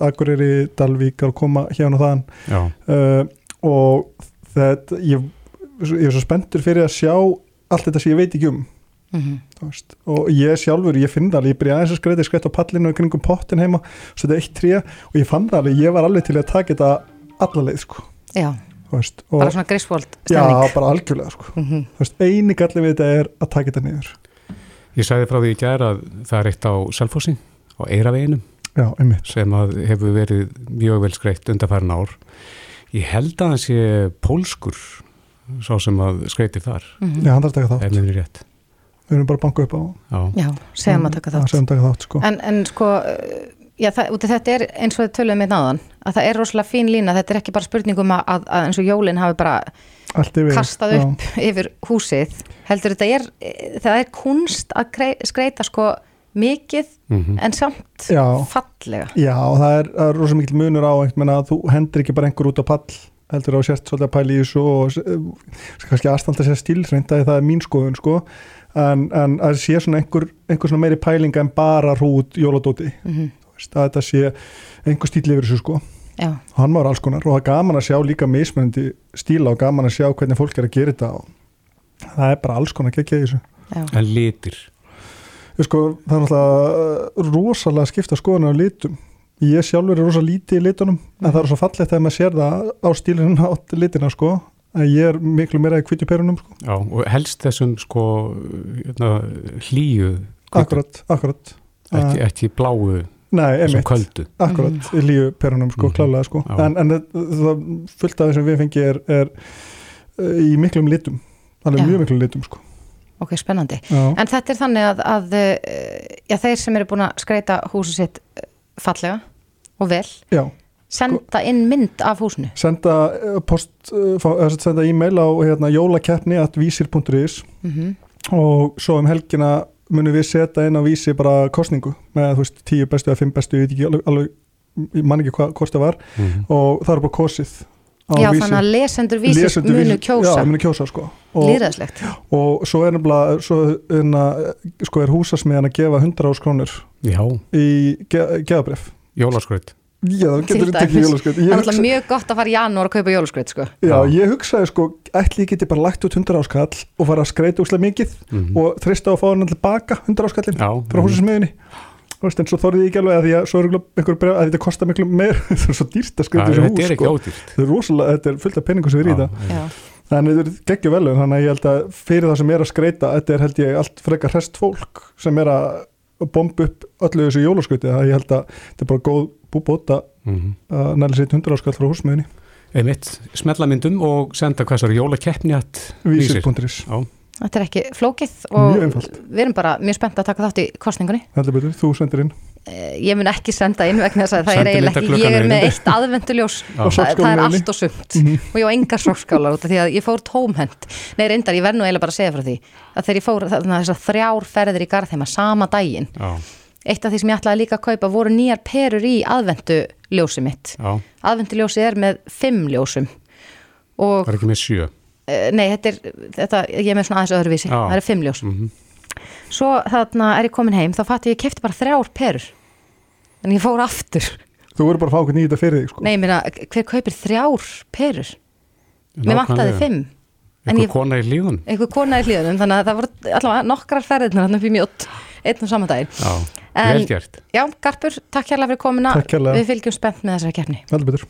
Akureyri, Dalvík að koma hérna og Já, uh, og þetta ég, ég er svo spenntur fyrir að sjá allt þetta sem ég veit ekki um mm veist. og ég sjálfur, ég finn það alveg ég byrja aðeins að skreita, skreita á pallinu og kringum pottin heima, svo þetta er eitt tré og ég fann það alveg, ég var alveg til að taka þetta alla leið sko. Já. Veist, og, bara svona grisvold Já, stemning. bara algjörlega sko. Þú veist, eini gallið við þetta er að taka þetta niður. Ég sagði frá því í gær að það er eitt á Selfossi, á Eiraveginum Já, sem að hefur verið mjög vel skreitt undarfærin ár. Ég held að hann sé pólskur sá sem að skreitir þar, Mhm. Já, hann þarf að taka þátt ef mér er rétt. Við erum bara að banka upp á Já, Já, segjum að taka að þátt um taka þátt sko. En, en sko, uh, já, það, þetta er eins og þið töluðum með náðan, að það er rosalega fín lína, þetta er ekki bara spurningum að, að, að eins og jólinn hafi bara yfir kastað já. upp yfir húsið, heldur þetta er, það er kunst að krei- skreita sko mikið Mhm. en samt Já. fallega. Já, það er, það er rosa mikil munur á að þú hendur ekki bara einhver út á pall heldur á sért svolítið að pæla í þessu og uh, kannski aðstanda sér stílreinda það er mín skoðun sko en, en að sé svona einhver, einhver svona meiri pælinga en bara hrút jóladóti mm -hmm. veist, að þetta sé einhver stíl yfir þessu sko. Já. og hann var alls konar og það er gaman að sjá líka mismunandi stíla og gaman að sjá hvernig fólk er að gera þetta og það er bara alls konar ekki að þessu. Já. En litir. Sko, það er náttúrulega rosalega skipta skoðan á litum. Ég sjálfur er rosalega lítið í litunum en það er svo fallegt þegar maður sér það á stílinn á litina sko en ég er miklu meira í kvítjuperunum sko. Já, og helst þessum sko hérna, hlýju Akkurat, akkurat Ekki, ekki bláu Nei, einmitt, köldu. akkurat, mm. í líu perunum sko, mm. klálega sko, Já. en, en það fullt af þessum við fengi er, er uh, í miklum litum, alveg Já. mjög miklum litum sko. Ok, spennandi. Já. En þetta er þannig að, að uh, já, þeir sem eru búin að skreita húsu sitt uh, fallega og vel, Já, senda inn mynd af húsinu. senda uh, post, uh, fá- eða senda e-mail á hérna, jólakeppni at vísir.is Mm og svo um helgina munum við setja inn á vísi bara kostningu með þú veist tíu bestu eða fimm bestu, ég veit ekki alveg, alveg ég man ekki hvað hvort það var Mhm. og það er bara kosið á Já, Vísi. þannig að lesendur vísir Lesendur munu kjósa. Já, munu kjósa sko og, Lýðræðslegt. og svo er nefnilega svo inna, sko er húsasmiðan að gefa 100 ás krónur Já, í ge geðabref jólaskraut Já, það getur tekið dæmis. jólaskreit Það Ég er hugsa- alltaf mjög gott að fara í janúar að kaupa jólaskreit, sko. Já, ég hugsaði sko, ætli ég geti bara lagt út 100 áskall og fara að skreita úslega mikið Mhm. og þrista á að fá hann tilbaka 100 áskallin Já, frá húsasmiðinni Þú veist, en svo þorðið ég ekki alveg að því að svo er örugglega einhver bref að þetta kostar miklu meir það er svo dýrt að skreita þessu þetta hús er ekki sko. ódýrt þetta er rosalega, þetta er fullt af penningu sem við í Já, þetta þannig þetta er geggju velun þannig að ég held að fyrir það sem er að skreita þetta er held ég allt frekar hrest fólk sem er að bomba upp öllu þessu jólaskuti það ég held að þetta er bara góð búbóta Mhm. að næli sitt 100 áskall frá húsmiðinni Einmitt, smetla myndum og senda hvað svo jólakeppni að vísir.is, Þetta er ekki flókið og við erum bara mjög spennt að taka þátt í kostningunni. heldur betur, þú sendir inn Ég mun ekki senda inn vegna þess að það er eiginlega ekki, ég er með eitt aðvenduljós Já. það, Og það er allt og sumt. Og ég á engar sokskálar út af því að ég fór tómhend Nei, reyndar, ég verð nú eiginlega bara að segja frá því að þegar ég fór þarna þessar þrjár ferðir í garðheima sama daginn já, eitt af því sem ég ætlaði líka að kaupa voru nýjar perur í aðvenduljósi mitt. Já, aðvenduljósi er með fimm ljósum. Og var ekki með sjö. Eh, Nei, þetta er, þetta, ég er með svona aðeins öðruvísi, Já. það er fimm ljós. Mhm. Svo þarna er ég komin heim, þá fatti ég kefti bara þrjár perur. En ég fór aftur. þú verður bara að fá okkur nýta fyrir þig sko. Nei, ég meina, hver kaupir þrjár perur? Mér vantaði fimm. Ég, kona í líðun einhver kona í hlýðunum, þannig að það voru allavega nokkrar ferðirnar hann upp í mjótt, einn og saman daginn. Já, En- vel gert Já, Garpur, takk hérlega fyrir komuna. Takk kærlega. Við fylgjum spennt með þessari keppni. heldur betur